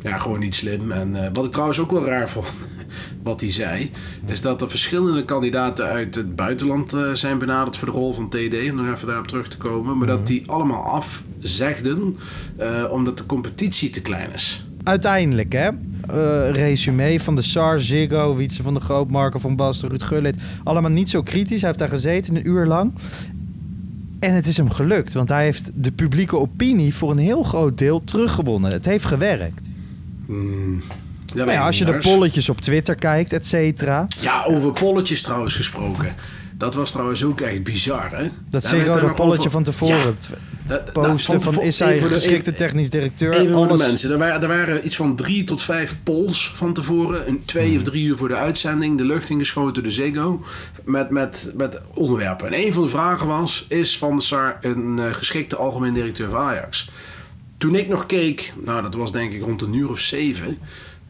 ja, gewoon niet slim. En eh, wat ik trouwens ook wel raar vond, wat hij zei, is dat er verschillende kandidaten uit het buitenland eh, zijn benaderd voor de rol van TD. Om nog even daarop terug te komen. Maar dat die allemaal afzegden eh, omdat de competitie te klein is.
Uiteindelijk, hè? eh resume van de SAR, Ziggo, Wietse van de Groot, Marco van Basten, Ruud Gullit. Allemaal niet zo kritisch. Hij heeft daar gezeten een uur lang. En het is hem gelukt, want hij heeft de publieke opinie voor een heel groot deel teruggewonnen. Het heeft gewerkt.
Hmm,
ja, als je de polletjes op Twitter kijkt, et cetera.
Ja, over polletjes trouwens gesproken. Dat was trouwens ook echt bizar, hè?
Dat Ziggo dat
nog
polletje
over-
van tevoren
Ja, dat- nou,
van, is hij
de-
geschikte technisch directeur?
Even voor de mensen. Er waren, er waren iets van drie tot vijf polls van tevoren. Een, twee
Hmm.
of drie uur voor de uitzending. De lucht ingeschoten, de Ziggo. Met, met, met onderwerpen. En een van de vragen was... Is Van der Sar een eh, geschikte algemeen directeur van Ajax? Toen ik nog keek... Nou, dat was denk ik rond een uur of zeven...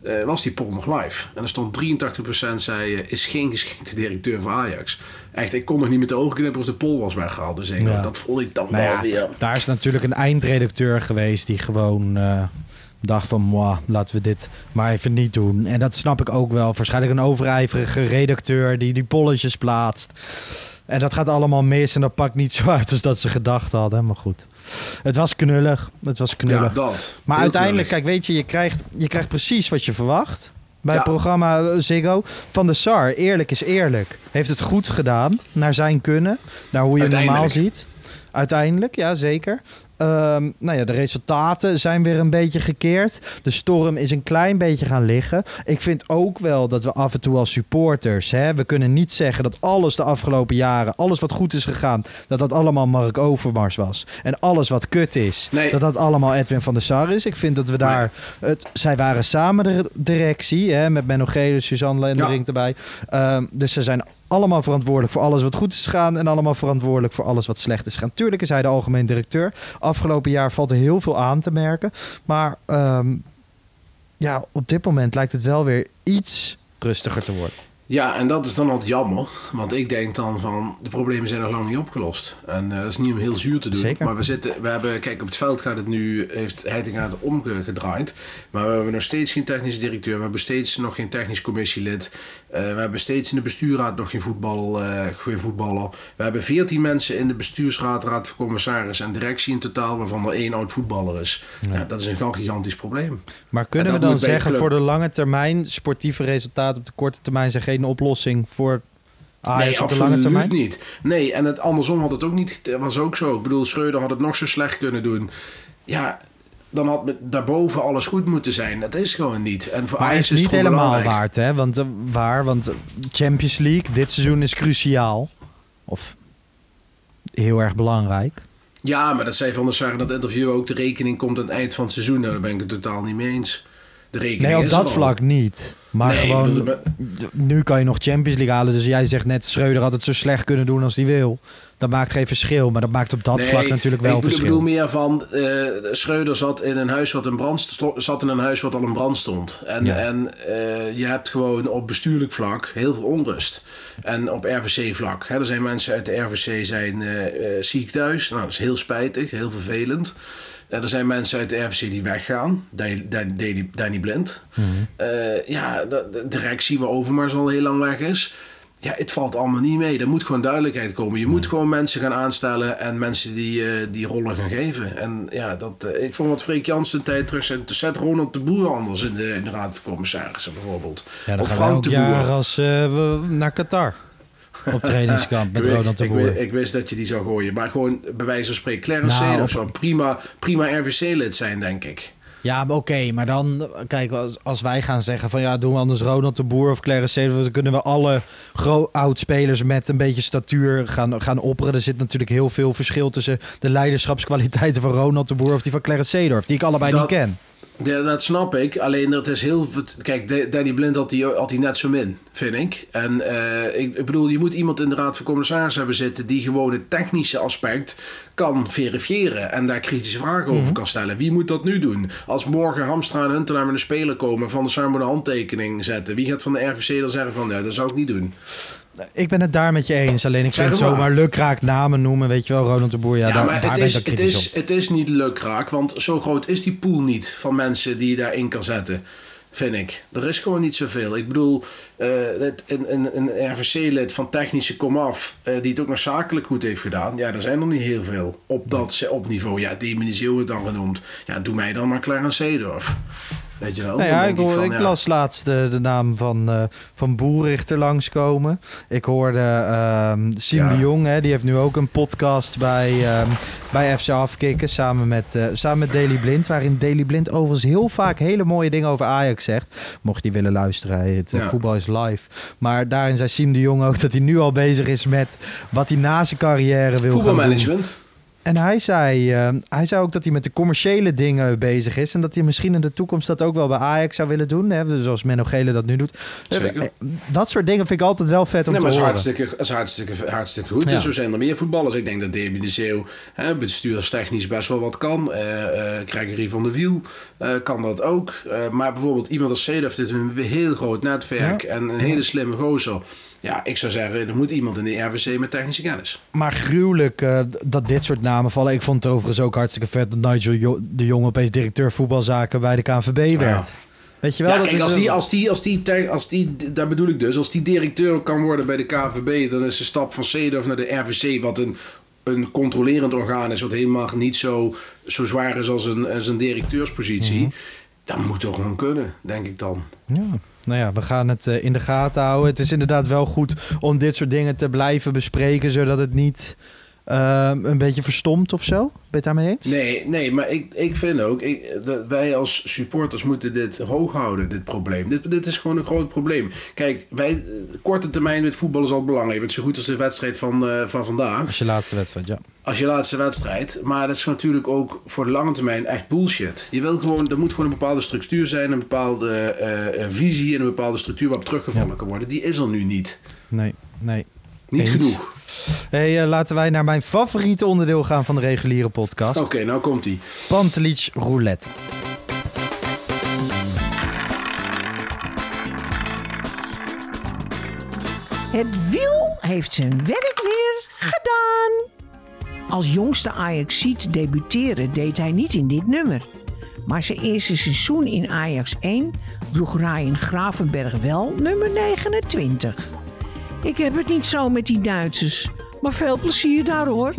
eh, was die poll nog live. En er stond 83% zei, eh, is geen geschikte directeur voor Ajax. Echt, ik kon nog niet met de ogen knippen of de poll was weggehaald. Dus ik,
Ja.
dat vond ik dan
Nou
wel
ja,
weer...
daar is natuurlijk een eindredacteur geweest die gewoon eh, dacht van, moi, laten we dit maar even niet doen. En dat snap ik ook wel. Waarschijnlijk een overijverige redacteur die die polletjes plaatst. En dat gaat allemaal mis en dat pakt niet zo uit als dat ze gedacht hadden. Maar goed, het was knullig. Het was knullig.
Ja, dat.
Maar
Heel
uiteindelijk,
knullig.
kijk, weet je, je krijgt, je krijgt precies wat je verwacht. Bij het programma Ziggo. Van de Sar, eerlijk is eerlijk. Heeft het goed gedaan, naar zijn kunnen. Naar hoe je het normaal ziet. Uiteindelijk, ja, zeker. Ehm, nou ja, de resultaten zijn weer een beetje gekeerd. De storm is een klein beetje gaan liggen. Ik vind ook wel dat we af en toe als supporters... Hè, we kunnen niet zeggen dat alles de afgelopen jaren... alles wat goed is gegaan, dat dat allemaal Mark Overmars was. En alles wat kut is,
Nee.
dat dat allemaal Edwin van der Sar is. Ik vind dat we daar... Het, zij waren samen de directie, hè, met Menno Gele, Suzanne Lendering
Ja.
erbij. Ehm, dus ze zijn allemaal verantwoordelijk voor alles wat goed is gegaan... en allemaal verantwoordelijk voor alles wat slecht is gegaan. Tuurlijk is hij de algemeen directeur. Afgelopen jaar valt er heel veel aan te merken. Maar ehm, ja, op dit moment lijkt het wel weer iets rustiger te worden.
Ja, en dat is dan altijd jammer. Want ik denk dan van, de problemen zijn nog lang niet opgelost. En eh, dat is niet om heel zuur te doen.
Zeker.
Maar we zitten, we hebben, kijk, op het veld gaat het nu, heeft Heitinga het omgedraaid. Maar we hebben nog steeds geen technisch directeur. We hebben steeds nog geen technisch commissielid. Eh, we hebben steeds in de bestuurraad nog geen, voetbal, geen voetballer. We hebben veertien mensen in de bestuursraad, raad van commissaris en directie in totaal, waarvan er één oud voetballer is. Ja. dat is een gigantisch probleem.
Maar kunnen
En
we dan zeggen voor de lange termijn... sportieve resultaten op de korte termijn zijn geen oplossing voor Ajax op de lange termijn?
niet. Nee, en het andersom had het ook niet. Was ook zo. Ik bedoel, Schreuder had het nog zo slecht kunnen doen. Ja, dan had daarboven alles goed moeten zijn. Dat is gewoon niet. En voor
Maar
Ajax
is het niet helemaal
belangrijk.
waard, hè? Want, eh, waar, want Champions League dit seizoen is cruciaal. Of heel erg belangrijk.
Ja, maar dat zei Van der Sar in dat interview ook. De rekening komt aan het eind van het seizoen. Nou, daar ben ik het totaal niet mee eens. De rekening
Nee, op
is
dat
al.
vlak niet. Maar
Nee,
gewoon,
bedoel,
nu kan je nog Champions League halen. Dus jij zegt net, Schreuder had het zo slecht kunnen doen als hij wil. Dat maakt geen verschil. Maar dat maakt op dat
Nee,
vlak natuurlijk wel
ik bedoel,
verschil.
bedoel meer van eh Schreuder zat in een huis wat in brand zat in een huis wat al in brand stond. En,
Ja.
en eh, je hebt gewoon op bestuurlijk vlak heel veel onrust. En op RVC vlak. Hè, er zijn mensen uit de RVC zijn eh, ziek thuis. Nou, dat is heel spijtig, heel vervelend. Er zijn mensen uit de RVC die weggaan. Danny, Danny, Blind.
Mhm.
Eh, ja, de, de directie waar Overmars al heel lang weg is. Ja, het valt allemaal niet mee. Er moet gewoon duidelijkheid komen. Je moet gewoon mensen gaan aanstellen en mensen die, eh, die rollen gaan geven. En ja, dat, eh, ik vond wat Freek Jansen een tijd terug zei. Zet Ronald de Boer anders in de, in de Raad van Commissarissen bijvoorbeeld.
Ja, dan
of
gaan elk
de Boer.
als we naar Qatar. Op trainingskamp met Ronald de Boer.
ik, ik wist dat je die zou gooien. Maar gewoon bij wijze van spreken Clarence
Nou,
Seedorf zou een prima, prima RVC-lid zijn, denk ik.
Ja, maar oké, maar dan, kijk, als, als wij gaan zeggen van ja, doen we anders Ronald de Boer of Clarence Seedorf, dan kunnen we alle oud-spelers met een beetje statuur gaan, gaan opperen. Er zit natuurlijk heel veel verschil tussen de leiderschapskwaliteiten van Ronald de Boer of die van Clarence Seedorf, die ik allebei
Dat-
niet ken.
Ja, dat snap ik. Alleen dat is heel. Kijk, Da- Danny Blind had die, had die net zo min, vind ik. En eh, ik, ik bedoel, je moet iemand in de Raad van Commissarissen hebben zitten. die gewoon het technische aspect kan verifiëren. en daar kritische vragen over kan stellen. Wie moet dat nu doen? Als morgen Hamstra en Huntelaar met een speler komen. van de samen een handtekening zetten. Wie gaat van de RVC dan zeggen van. nee, dat zou ik niet doen.
Ik ben het daar met je eens, alleen ik vind
het maar.
zomaar lukraak namen noemen, weet je wel, Ronald de Boer, ja,
Ja,
daar,
maar het is, het, is,
op.
het is niet lukraak, want zo groot is die pool niet van mensen die je daarin kan zetten. Vind ik. Er is gewoon niet zoveel. Ik bedoel, eh, een, een, een RVC-lid van technische komaf, eh die het ook nog zakelijk goed heeft gedaan. Ja, er zijn er niet heel veel op dat op niveau. Ja, Demon het dan genoemd. Ja, doe mij dan maar Clarence Seedorf. Weet je wel?
Nou ja, ik, hoor-
van,
ik
ja.
las laatst de, de naam van, eh van Boerichter langskomen. Ik hoorde ehm Siem
Ja.
de Jong, hè, die heeft nu ook een podcast bij, ehm, bij FC Afkikken samen met, eh, samen met Daily Blind. Waarin Daily Blind overigens heel vaak hele mooie dingen over Ajax zegt. Mocht je die willen luisteren, hij heet eh. Voetbal is Live. Maar daarin zei Siem de Jong ook dat hij nu al bezig is met wat hij na zijn carrière wil gaan doen.
Voetbalmanagement.
En hij zei, eh, hij zei ook dat hij met de commerciële dingen bezig is. En dat hij misschien in de toekomst dat ook wel bij Ajax zou willen doen. Hè? Zoals Menno Gele dat nu doet.
Zeker.
Eh, Dat soort dingen vind ik altijd wel vet om
Nee,
te
maar het is
horen.
hartstikke, is hartstikke, hartstikke goed.
Ja.
Dus zo zijn er meer voetballers. Ik denk dat Davy de Zeeuw hè, bestuurstechnisch best wel wat kan. Eh eh Gregory van der Wiel eh, kan dat ook. Eh, maar bijvoorbeeld iemand als Seedorf heeft een heel groot netwerk
Ja.
en een hele slimme gozer. Ja, ik zou zeggen, er moet iemand in de RVC met technische kennis.
Maar gruwelijk eh, dat dit soort namen vallen. Ik vond het overigens ook hartstikke vet dat Nigel Jo- de Jong opeens directeur voetbalzaken bij de KNVB werd. Weet je wel?
Ja,
dat
kijk,
is
als die, als, die, als, die, als die, daar bedoel ik dus, als die directeur kan worden bij de KVB, dan is de stap van Seedorf naar de RVC, wat een, een controlerend orgaan is, wat helemaal niet zo, zo zwaar is als een, als een directeurspositie.
Mhm.
Dat moet toch gewoon kunnen, denk ik dan.
Ja. Nou ja, we gaan het eh, in de gaten houden. Het is inderdaad wel goed om dit soort dingen te blijven bespreken, zodat het niet eh, een beetje verstomt of zo. Ben je het daarmee eens?
Nee, nee maar ik, ik vind ook, ik, dat wij als supporters moeten dit hoog houden, dit probleem. Dit, dit is gewoon een groot probleem. Kijk, wij, eh, korte termijn met voetbal is al belangrijk. Het is zo goed als de wedstrijd van, eh, van vandaag.
Als je laatste wedstrijd, ja.
als je laatste wedstrijd. Maar dat is natuurlijk ook voor de lange termijn echt bullshit. Je wil gewoon, er moet gewoon een bepaalde structuur zijn, een bepaalde eh, visie en een bepaalde structuur waarop teruggevonden kan worden. Die is er nu niet.
Nee, nee.
Niet
Eens.
genoeg.
Hey, eh, laten wij naar mijn favoriete onderdeel gaan van de reguliere podcast.
Oké, nou komt ie.
Pantelic Roulette.
Het wiel heeft zijn werk weer gedaan. Als jongste Ajaxiet debuteren deed hij niet in dit nummer. Maar zijn eerste seizoen in Ajax 1 droeg Ryan Gravenberg wel nummer 29. Ik heb het niet zo met die Duitsers, maar veel plezier daar hoor.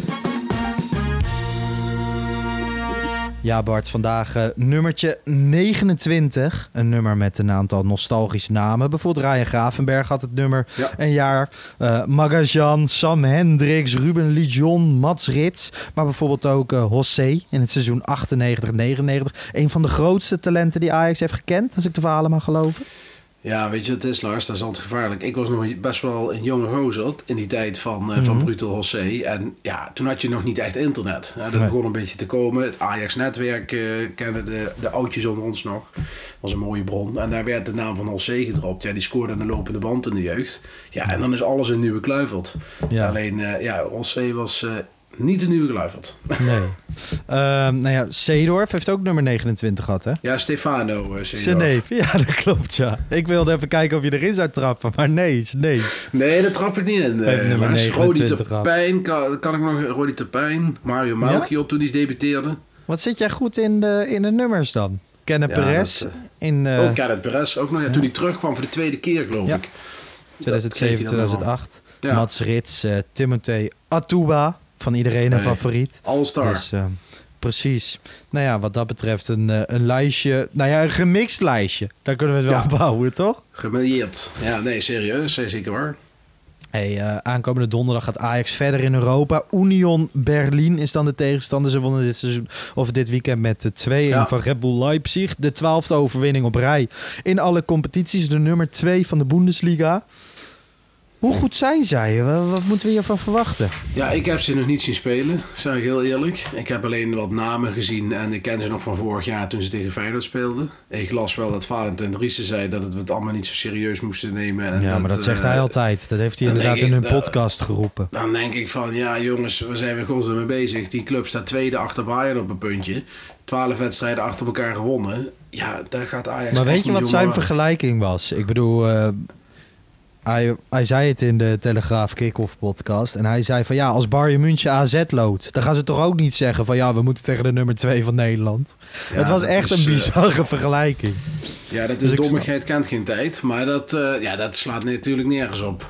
Ja, Bart, vandaag eh, nummertje 29. Een nummer met een aantal nostalgische namen. Bijvoorbeeld Ryan Gravenberg had het nummer
Ja.
een jaar. Eh Magajan, Sam Hendricks, Ruben Lijon, Mats Rits. Maar bijvoorbeeld ook eh José in het seizoen 98-99. Een van de grootste talenten die Ajax heeft gekend, als ik de verhalen mag geloven.
Ja, weet je het is, Lars? Dat is altijd gevaarlijk. Ik was nog best wel een jonge gozer in die tijd van, eh van Brutal José. En ja, toen had je nog niet echt internet. Ja, dat
Nee.
begon een beetje te komen. Het Ajax-netwerk eh kennen de, de oudjes onder ons nog. was een mooie bron. En daar werd de naam van José gedropt. Ja, die scoorde aan de lopende band in de jeugd. Ja, en dan is alles een nieuwe kluivert.
Ja.
Alleen, eh, ja, José was niet de nieuwe kluivert.
Nee. Ehm, nou ja, Seedorf heeft ook nummer 29 gehad, hè?
ja, Stefano uh.
Ja, dat klopt, ja. Ik wilde even kijken of je erin zou trappen, maar nee, neef.
Nee, daar trap ik niet in. Eh,
nummer
Lars.
29
Rodi
gehad.
Terpijn, kan, kan ik nog Rodi Terpijn, Mario Melchior op toen die debuteerde.
Wat zit jij goed in de, in de nummers dan? Kenneth
Ja,
Perez
dat,
in
ook Kenneth Perez, ook nog. Ja, toen hij terugkwam voor de tweede keer, geloof ik.
2007,
geef je dan
2008.
Ja.
Mats Rits, Timothée Atuba, van iedereen een
Nee.
favoriet.
All-Star.
Dus, eh, precies. Nou ja, wat dat betreft een, eh, een lijstje, nou ja, een gemixt lijstje. Daar kunnen we het wel
Ja.
bouwen, toch?
Gemilieerd. Ja, nee, serieus. Zeker waar.
Hey, eh, aankomende donderdag gaat Ajax verder in Europa. Union Berlin is dan de tegenstander. Ze wonnen dit, seizoen, of dit weekend met de 2-1
Ja.
van Red Bull Leipzig. De twaalfde overwinning op rij in alle competities. De nummer 2 van de Bundesliga. Hoe goed zijn zij? Wat, wat moeten we hiervan verwachten?
Ja, ik heb ze nog niet zien spelen, zeg ik heel eerlijk. Ik heb alleen wat namen gezien en ik ken ze nog van vorig jaar toen ze tegen Feyenoord speelden. Ik las wel dat Valentin Driessen zei dat het we het allemaal niet zo serieus moesten nemen. En
ja, maar dat zegt
eh,
hij altijd. Dat heeft hij inderdaad in hun podcast geroepen.
Dan denk ik van, ja jongens, we zijn weer godsdienst mee bezig. Die club staat tweede achter Bayern op een puntje. Twaalf wedstrijden achter elkaar gewonnen. Ja, daar gaat Ajax
Maar weet je wat zijn vergelijking was? Ik bedoel, eh, hij, hij zei het in de Telegraaf Kick-Off podcast. En hij zei van ja, als Bayern München AZ loodt... dan gaan ze toch ook niet zeggen van ja, we moeten tegen de nummer 2 van Nederland.
Ja,
het was echt
is,
een
eh,
bizarre vergelijking.
Ja, dat
Dus
is dommigheid kent geen tijd. Maar dat, eh, ja, dat slaat natuurlijk nergens op.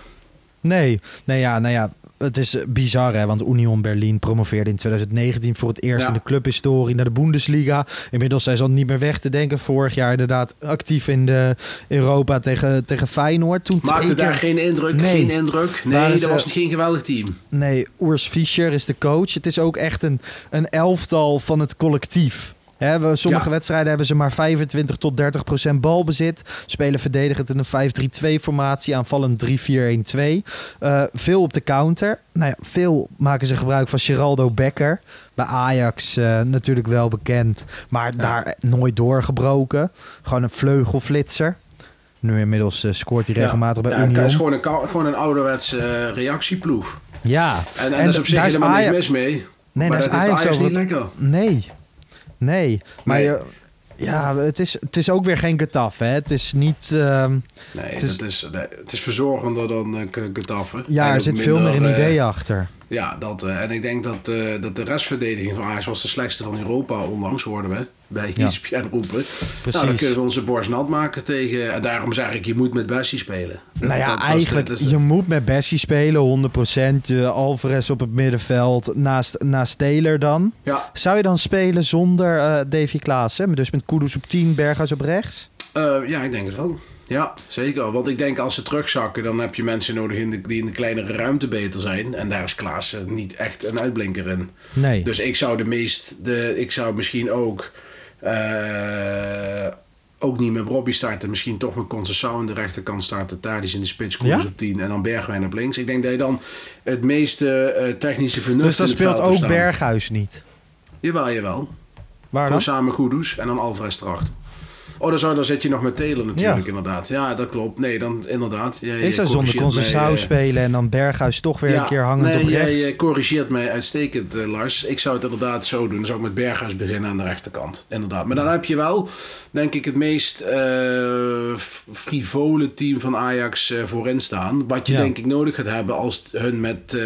Nee, nee ja, nou ja, het is eh, bizar hè, want Union Berlin promoveerde in 2019 voor het eerst
Ja.
in de clubhistorie naar de Bundesliga. Inmiddels zijn ze al niet meer weg te denken. Vorig jaar inderdaad actief in de Europa tegen, tegen Feyenoord. Toen
Maakte daar geen indruk,
Nee.
geen indruk. Nee, dat was geen geweldig team.
Nee, Urs Fischer is de coach. Het is ook echt een, een elftal van het collectief. We- sommige
Ja.
wedstrijden hebben ze maar 25 tot 30 procent balbezit. Spelen verdedigend in een 5-3-2 formatie, aanvallend 3-4-1-2. Eh, veel op de counter. Nou ja, veel maken ze gebruik van Geraldo Becker. Bij Ajax eh, natuurlijk wel bekend, maar daar nooit doorgebroken. Gewoon een vleugelflitser. Nu inmiddels eh, scoort hij regelmatig bij
ja, Het
Union.
is gewoon een, gewoon een ouderwetse reactieploeg.
Ja,
En, en, daar is op zich helemaal niks mis mee.
Nee,
maar dat
is Ajax
niet
het-
lekker.
Nee. Nee. Maar
Nee.
Je, ja, het is, het is ook weer geen getaf, hè. Het is niet... ehm,
Nee,
Het is-
dat is, nee, het is verzorgender dan uh, Getafe.
ja, er zit veel meer een
eh,
idee achter.
Ja, dat, eh, en ik denk dat, dat de restverdediging van Ajax was de slechtste van Europa onlangs, hoorden we. Bij
Ja.
ESPN roepen.
Precies.
Nou, dan kunnen we onze borst nat maken tegen... En daarom zeg ik, je moet met Bessie spelen.
Nou ja,
Dat- dat
eigenlijk,
is
je moet met Bessie spelen, 100%. eh Alvarez op het middenveld, naast, naast Taylor dan.
Ja,
Zou je dan spelen zonder eh Davy Klaassen? Dus met Kudus op 10, Berghuis op rechts?
eh, ja, ik denk het wel. Ja, zeker. Want ik denk als ze terugzakken, dan heb je mensen nodig in de, die in de kleinere ruimte beter zijn. En daar is Klaassen niet echt een uitblinker in.
Nee.
Dus ik zou de meest, de, ik zou misschien ook, eh, ook niet met Robbie starten. Misschien toch met Concessao aan de rechterkant starten. Tadic in de spits, Koers
Ja?
op 10 en dan Bergwijn op links. Ik denk dat je dan het meeste eh, technische vernuft
dus dan
in het
speelt ook. Berghuis niet.
Jawel, jawel.
Waar
Gewoon
dan?
samen Goedoes en dan Alvarez erachter. Oh, dan, zou, dan zit je nog met Taylor natuurlijk, inderdaad. Ja, dat klopt. Nee, dan inderdaad. Jij-
Ik zou zonder
eh,
spelen en dan Berghuis toch weer een keer hangend
nee,
op rechts.
Jij eh, corrigeert mij uitstekend, eh, Lars. Ik zou het inderdaad zo doen. Dan zou ik met Berghuis beginnen aan de rechterkant. Inderdaad. Maar dan heb je wel, denk ik, het meest f- frivole team van Ajax eh, voorin staan. Wat je
Ja.
denk ik nodig gaat hebben als hun met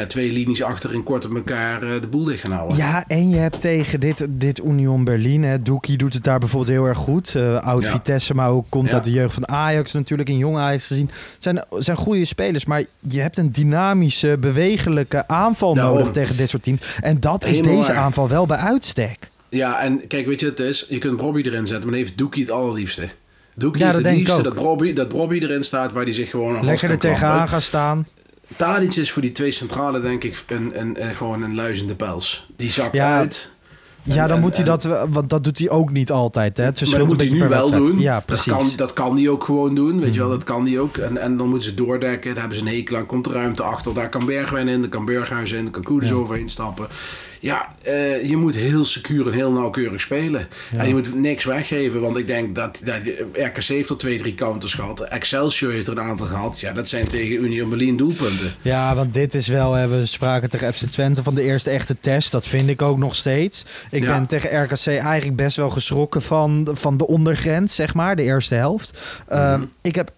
ja, twee linies achterin kort op elkaar eh, de boel dicht gaan houden.
Ja, en je hebt tegen dit, dit Union Berlin, hè, Doekie doet het daar bijvoorbeeld heel erg goed. Eh oud
Ja.
Vitesse, maar ook komt
Ja.
uit de jeugd van Ajax natuurlijk, in jong Ajax gezien. Het zijn, zijn goede spelers, maar je hebt een dynamische, bewegelijke aanval nodig tegen dit soort teams. En dat is deze
waar.
aanval wel bij uitstek.
Ja, en kijk, weet je het is? Je kunt Robbie erin zetten, maar heeft Doekie het allerliefste. Doekie
Ja, dat
het liefste dat Robbie, dat Robbie erin staat waar hij zich gewoon
Lekker er tegenaan gaan staan.
Tadic is voor die twee centrale denk ik een, een, een- gewoon een luizende pels. Die zakt
Ja,
uit.
Ja, dan
en-
moet hij
en-
dat, want dat doet hij ook niet altijd. Hè? Het
Maar dat moet hij nu wel doen.
Ja,
dat,
precies. Mhm.
kan, dat kan hij ook gewoon doen. Weet je wel, dat kan hij ook. En, en dan moeten ze doordekken. Daar hebben ze een hekel aan. Komt de ruimte achter. Daar kan Bergwijn in. Daar kan Berghuis in. Daar kan Koeders
Ja.
overheen stappen. Ja, eh, je moet heel secuur en heel nauwkeurig spelen. En je moet niks weggeven. Want ik denk dat, dat RKC heeft er twee, drie counters gehad. Excelsior heeft er een aantal gehad. Ja, dat zijn tegen Union Berlin doelpunten.
Ja, want dit is wel, hè, we spraken tegen FC Twente van de eerste echte test. Dat vind ik ook nog steeds. Ik
Ja.
ben tegen RKC eigenlijk best wel geschrokken van, van de ondergrens, zeg maar, de eerste helft. Uh,
Mhm.
Ik heb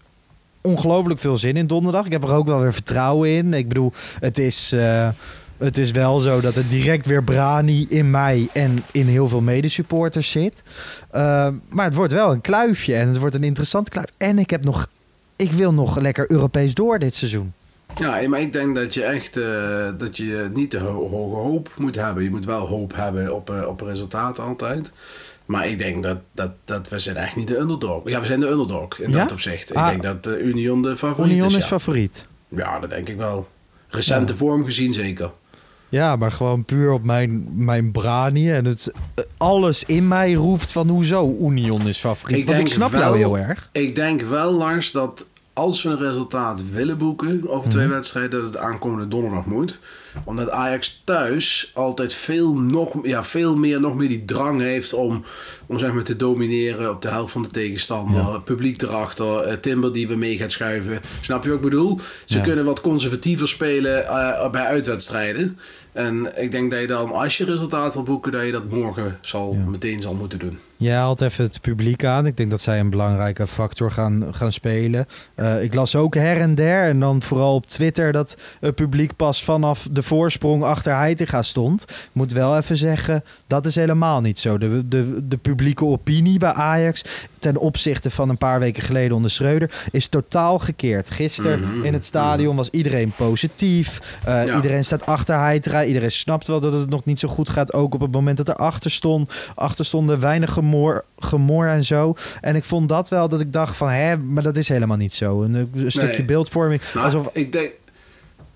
ongelooflijk veel zin in donderdag. Ik heb er ook wel weer vertrouwen in. Ik bedoel, het is... eh, het is wel zo dat er direct weer Brani in mij en in heel veel medesupporters zit. Uh, maar het wordt wel een kluifje en het wordt een interessante kluif. En ik heb nog, ik wil nog lekker Europees door dit seizoen.
Ja, maar ik denk dat je echt eh, dat je niet te ho- hoge hoop moet hebben. Je moet wel hoop hebben op, eh, op resultaat altijd. Maar ik denk dat, dat, dat we zijn echt niet de underdog. Ja, we zijn de underdog in
Ja?
dat opzicht. Ik
Ah.
denk dat de Union de favoriet
Union
is.
is
ja.
favoriet.
ja, dat denk ik wel. Recente vorm gezien zeker.
Ja, maar gewoon puur op mijn, mijn branie. En het, alles in mij roept van hoezo Union is favoriet. Want ik snap
wel,
jou heel erg.
Ik denk wel, Lars, dat als we een resultaat willen boeken over twee
Mhm.
wedstrijden, dat het aankomende donderdag moet. Omdat Ajax thuis altijd veel, nog, ja, veel meer, nog meer die drang heeft om, om zeg maar, te domineren op de helft van de tegenstander. Publiek erachter, eh, Timber die weer mee gaat schuiven. Snap je wat ik bedoel? Ze
Ja.
kunnen wat conservatiever spelen eh, bij uitwedstrijden. En ik denk dat je dan, als je resultaat wil boeken, dat je dat morgen zal, meteen zal moeten doen.
Jij haalt even het publiek aan. Ik denk dat zij een belangrijke factor gaan, gaan spelen. Eh, ik las ook her en der. En dan vooral op Twitter dat het publiek pas vanaf de voorsprong achter Heitinga stond. Ik moet wel even zeggen, dat is helemaal niet zo. De, de, de publieke opinie bij Ajax ten opzichte van een paar weken geleden onder Schreuder is totaal gekeerd. Gisteren
Mhm,
in het stadion was iedereen positief. Eh,
Ja.
Iedereen staat achter Heitinga. Iedereen snapt wel dat het nog niet zo goed gaat. Ook op het moment dat er achter stond. Achter stonden weinig gemor, gemor en zo. En ik vond dat wel dat ik dacht van... Hè, maar dat is helemaal niet zo. Een, een stukje
Nee.
beeldvorming.
Nou,
alsof,
ik denk...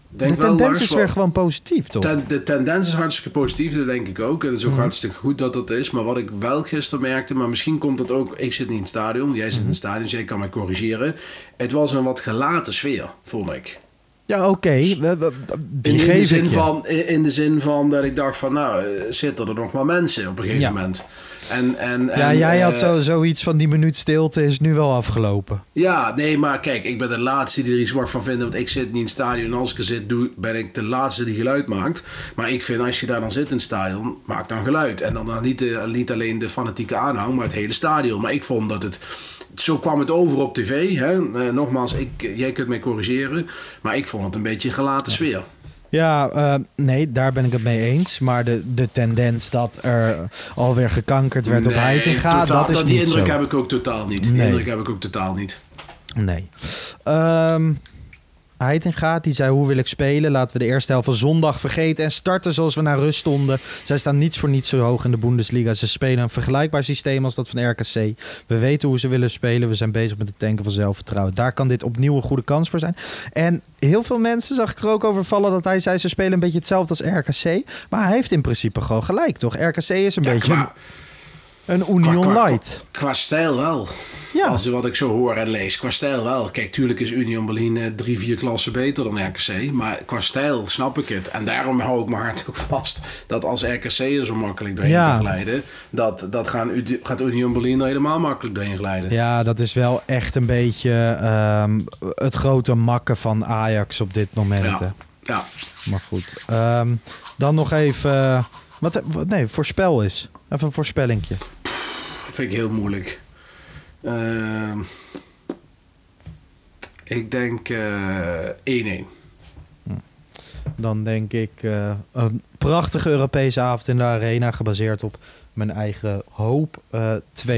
denk
de tendens is weer gewoon positief, toch?
Ten- de tendens is hartstikke positief, dat denk ik ook. En het is ook
Mhm.
hartstikke goed dat dat is. Maar wat ik wel gisteren merkte, maar misschien komt dat ook... Ik zit niet in het stadion, jij zit
Mhm.
in het stadion, dus jij kan mij corrigeren. Het was een wat gelaten sfeer, vond ik.
Ja, oké. Die
In, in, de
ik
zin
je.
van, in, de zin van dat ik dacht van, nou, eh, zitten er nog maar mensen op een gegeven
Ja.
moment. En, en,
Ja, jij had
eh,
zo, zoiets van die minuut stilte is nu wel afgelopen.
Ja, nee, maar kijk, ik ben de laatste die er iets mag van vinden. Want ik zit niet in het stadion. En als ik er zit, doe, ben ik de laatste die geluid maakt. Maar ik vind, als je daar dan zit in het stadion, maak dan geluid. En dan, dan niet, de, niet alleen de fanatieke aanhang, maar het hele stadion. Maar ik vond dat het... Zo kwam het over op tv. Hè? Eh, nogmaals, ik, jij kunt mij corrigeren. Maar ik vond het een beetje een gelaten sfeer.
Ja, eh, nee, daar ben ik het mee eens. Maar de, de tendens dat er alweer gekankerd werd op
Nee,
Heitinga,
totaal-
dat is
Die
niet
indruk
zo.
heb ik ook totaal niet. Die
Nee.
indruk heb ik ook totaal niet.
Nee. Ehm Heitinga, die zei hoe wil ik spelen? Laten we de eerste helft van zondag vergeten en starten zoals we naar rust stonden. Zij staan niets voor niets zo hoog in de Bundesliga. Ze spelen een vergelijkbaar systeem als dat van RKC. We weten hoe ze willen spelen. We zijn bezig met het tanken van zelfvertrouwen. Daar kan dit opnieuw een goede kans voor zijn. En heel veel mensen zag ik er ook over vallen dat hij zei ze spelen een beetje hetzelfde als RKC. Maar hij heeft in principe gewoon gelijk, toch? RKC is een
Ja,
beetje een, Union
qua-
Light.
Qua stijl wel.
Ja.
Als wat ik zo hoor en lees. Qua stijl wel. Kijk, tuurlijk is Union Berlin eh, drie, vier klassen beter dan RKC. Maar qua stijl snap ik het. En daarom hou ik mijn hart ook vast. Dat als RKC er zo makkelijk doorheen
Ja.
kan glijden. Dat, dat gaan, gaat Union Berlin er helemaal makkelijk doorheen glijden.
Ja, dat is wel echt een beetje ehm, het grote makken van Ajax op dit moment.
Ja.
hè.
Ja.
Maar goed. Ehm, dan nog even... eh, wat, wat, nee, voorspel is. Even een voorspellingje.
Vind ik heel moeilijk. Ehm, ik denk eh 1-1.
Dan denk ik eh, een prachtige Europese avond in de arena... gebaseerd op mijn eigen hoop eh 2-0.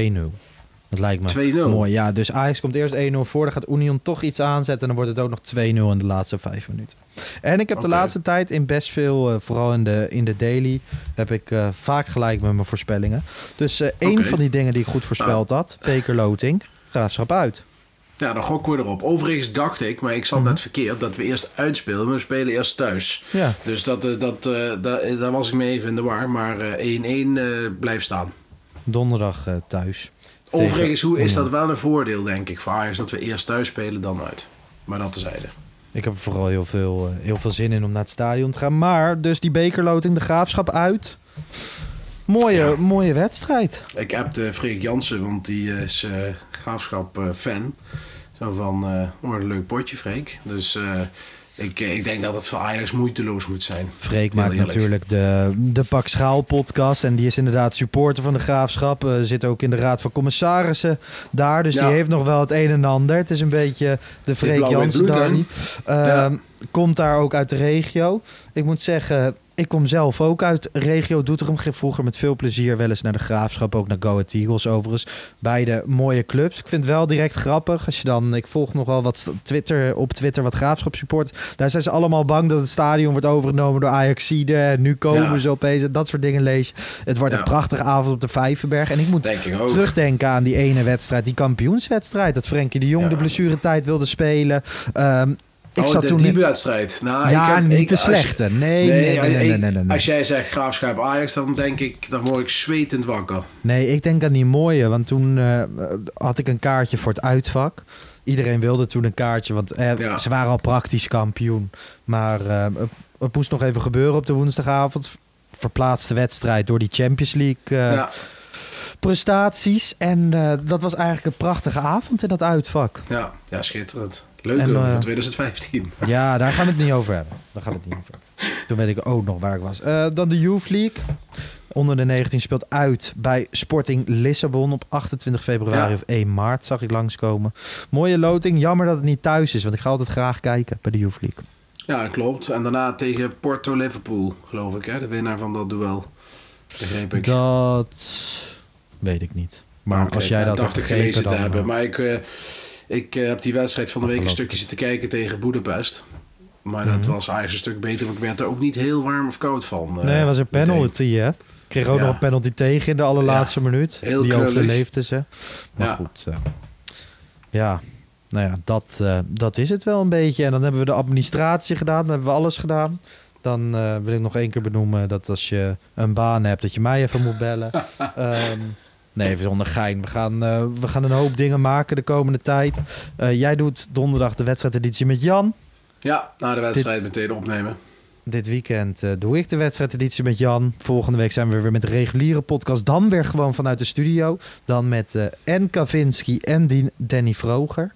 Dat lijkt me
2-0.
mooi. Ja, dus Ajax komt eerst 1-0 voor. Dan gaat Union toch iets aanzetten. En dan wordt het ook nog 2-0 in de laatste vijf minuten. En ik heb de laatste tijd in best veel, eh, vooral in de, in de daily, heb ik eh, vaak gelijk met mijn voorspellingen. Dus eh één van die dingen die ik goed voorspeld had, Peker Loting, graafschap uit.
Ja, dan gokken we erop. Overigens dacht ik, maar ik zat net verkeerd, dat we eerst uitspelen, maar we spelen eerst thuis.
Ja.
Dus dat, dat, daar, was ik mee even in de war. Maar eh, 1-1 eh, blijft staan.
Donderdag thuis.
Overigens, hoe is dat wel een voordeel, denk ik, voor Ajax, dat we eerst thuis spelen dan uit. Maar dat tezijde.
Ik heb er vooral heel veel, eh, heel veel zin in om naar het stadion te gaan. Maar dus die bekerloting, de graafschap uit. Mooie, mooie wedstrijd.
Ik heb de Freek Jansen, want die is eh graafschap eh, fan. Zo van, oh, een leuk potje, Freek. Dus ik, eh, ik denk dat het voor Ajax moeiteloos moet zijn.
Freek maakt
eerlijk.
natuurlijk de, de Pak Schaal podcast. En die is inderdaad supporter van de graafschap. Eh, zit ook in de raad van commissarissen daar. Dus
Ja.
die heeft nog wel het een en ander. Het is een beetje de Freek Jansen. Ehm, Komt daar ook uit de regio. Ik moet zeggen, ik kom zelf ook uit regio Doetinchem. Ging vroeger met veel plezier wel eens naar de graafschap. Ook naar Go Ahead Eagles overigens. Beide mooie clubs. Ik vind het wel direct grappig. Als je dan, ik volg nog wel wat Twitter, op Twitter wat graafschap support. Daar zijn ze allemaal bang dat het stadion wordt overgenomen door Ajaxide. En nu komen
Ja.
ze opeens. Dat soort dingen lees je. Het wordt
Ja.
een prachtige avond op de Vijverberg. En ik moet
ik
terugdenken aan die ene wedstrijd. Die kampioenswedstrijd. Dat Frenkie de Jong
Ja.
de blessuretijd wilde spelen. Ehm, ik
oh,
zat
de,
toen
die
in-
wedstrijd. Nou,
ja,
ik heb,
niet
ik-
de slechte. Nee, nee, nee, nee, nee.
Als jij zegt graafschap Ajax, dan denk ik, dan word ik zwetend wakker.
Nee, ik denk aan die mooie. Want toen eh, had ik een kaartje voor het uitvak. Iedereen wilde toen een kaartje, want eh,
Ja.
ze waren al praktisch kampioen. Maar eh, het, moest nog even gebeuren op de woensdagavond. Verplaatste wedstrijd door die Champions League
ja,
prestaties. En eh, dat was eigenlijk een prachtige avond in dat uitvak.
ja, ja, schitterend. Leuk
En, eh,
voor 2015.
Ja, daar gaan we het niet over hebben. Daar gaan we het niet over hebben. Toen weet ik ook nog waar ik was. Eh, dan de Youth League. Onder de 19 speelt uit bij Sporting Lissabon op 28 februari
Ja.
of 1 maart, zag ik langskomen. Mooie loting. Jammer dat het niet thuis is, want ik ga altijd graag kijken bij de Youth League.
Ja, dat klopt. En daarna tegen Porto Liverpool, geloof ik, hè? de winnaar van dat duel. Begreep ik.
Dat weet ik niet. Maar
Oké,
als jij dat
dacht
hebt
ik gelezen te hebben.
eh,
Maar ik, eh, ik eh, heb die wedstrijd van de week een stukje zitten kijken tegen Boedapest. Maar dat
Mhm.
was eigenlijk een stuk beter. Want ik werd er ook niet heel warm of koud van.
Nee, het was een
meteen.
penalty, hè? Kreeg ook
Ja.
nog een penalty tegen in de allerlaatste minuut.
Heel
Die overleefde ze. Maar
Ja.
goed. ja. nou ja, dat, dat is het wel een beetje. En dan hebben we de administratie gedaan. Dan hebben we alles gedaan. Dan wil ik nog één keer benoemen dat als je een baan hebt, dat je mij even moet bellen. Ehm, nee, zonder gein. We gaan, eh, we gaan een hoop dingen maken de komende tijd. Eh, jij doet donderdag de wedstrijdeditie met Jan.
Ja, na de wedstrijd
Dit-
meteen opnemen.
Dit weekend eh, doe ik de wedstrijdeditie met Jan. Volgende week zijn we weer met de reguliere podcast. Dan weer gewoon vanuit de studio. Dan met en Kavinski en Dien- Danny Vroger.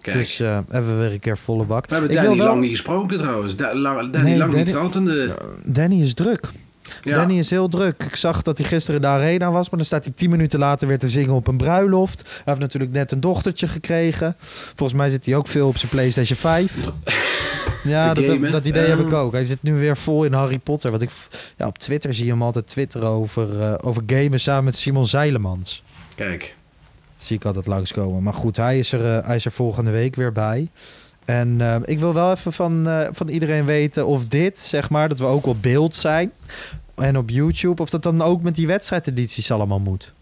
Kijk.
Dus eh, hebben we weer een keer volle bak.
We hebben
Ik
Danny
wel-
lang niet gesproken trouwens. Da- Danny
Nee,
lang niet gehad de...
Danny is druk.
Ja.
Danny is heel druk. Ik zag dat hij gisteren in de arena was, maar dan staat hij tien minuten later weer te zingen op een bruiloft. Hij heeft natuurlijk net een dochtertje gekregen. Volgens mij zit hij ook veel op zijn PlayStation 5. Ja, dat, dat idee heb ik ook. Hij zit nu weer vol in Harry Potter. Want ik, ja, op Twitter zie je hem altijd twitteren over, eh, over gamen samen met Simon Zeilemans.
Kijk.
Dat zie ik altijd langskomen. Maar goed, hij is er, eh, hij is er volgende week weer bij. En eh, ik wil wel even van, eh, van iedereen weten of dit, zeg maar, dat we ook op beeld zijn. En op YouTube, of dat dan ook met die wedstrijdedities allemaal moet.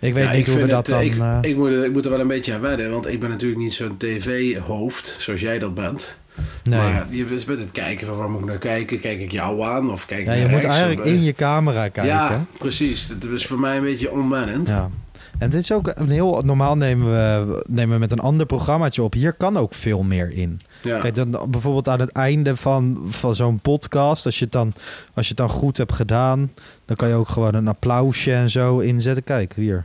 Ik weet
Ja,
niet hoe we dat
het,
dan...
eh, Ik,
eh,
ik, moet, er- ik moet er wel een beetje aan wedden, want ik ben natuurlijk niet zo'n tv-hoofd zoals jij dat bent.
nee.
Maar je bent met het kijken van waar moet ik naar kijken? Kijk ik jou aan of kijk ik
ja, je moet
rechts,
eigenlijk
of, eh,
in je camera kijken.
Ja, precies. Dat is voor mij een beetje onwennend.
Ja. En dit is ook een heel... Normaal nemen we, nemen we met een ander programmaatje op. Hier kan ook veel meer in.
Ja.
Kijk, dan, bijvoorbeeld aan het einde van, van zo'n podcast, als je, het dan, als je het dan goed hebt gedaan, dan kan je ook gewoon een applausje en zo inzetten. Kijk, hier.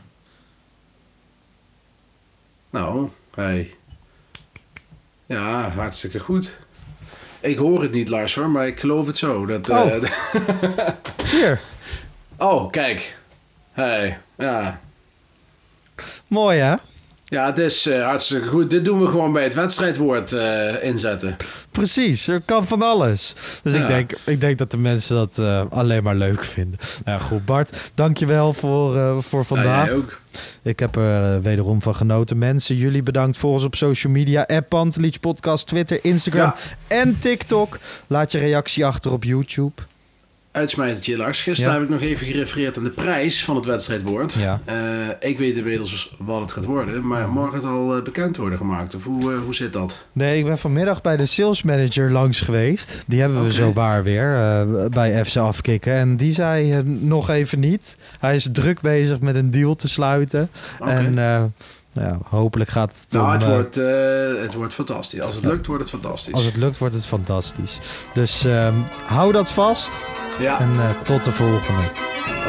Nou, hey. Ja, hartstikke goed. Ik hoor het niet, Lars, hoor, maar ik geloof het zo. Dat, eh,
Oh. Hier.
oh, kijk. Hey, ja.
Mooi hè?
Ja, het is eh, hartstikke goed. Dit doen we gewoon bij het wedstrijdwoord eh, inzetten.
Precies, er kan van alles. Dus
Ja.
ik, denk, ik denk dat de mensen dat eh, alleen maar leuk vinden. Nou goed, Bart, dankjewel voor, voor vandaag.
Ja, ook.
Ik heb er wederom van genoten. Mensen, jullie bedankt voor ons op social media. App Pantelich Podcast, Twitter, Instagram
Ja.
en TikTok. Laat je reactie achter op YouTube.
Uitsmijtertje, Lars. Gisteren
Ja.
heb ik nog even gerefereerd aan de prijs van het wedstrijdwoord.
Ja.
Eh, ik weet inmiddels wat het gaat worden, maar morgen het al eh, bekend worden gemaakt. Of hoe, eh, hoe zit dat?
Nee, ik ben vanmiddag bij de sales manager langs geweest. Die hebben we zo waar weer bij FC Afkikken. En die zei nog even niet. Hij is druk bezig met een deal te sluiten.
Oké.
En nou ja, hopelijk gaat het
nou,
om,
het
eh,
wordt, eh, het wordt fantastisch. Als het lukt, wordt het fantastisch.
Als het lukt, wordt het fantastisch. Dus ehm, hou dat vast.
Ja,
En eh, tot de volgende.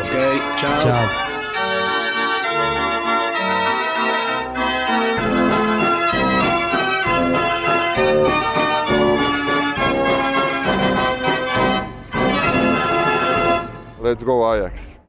oké. ciao.
Ciao.
Let's go Ajax.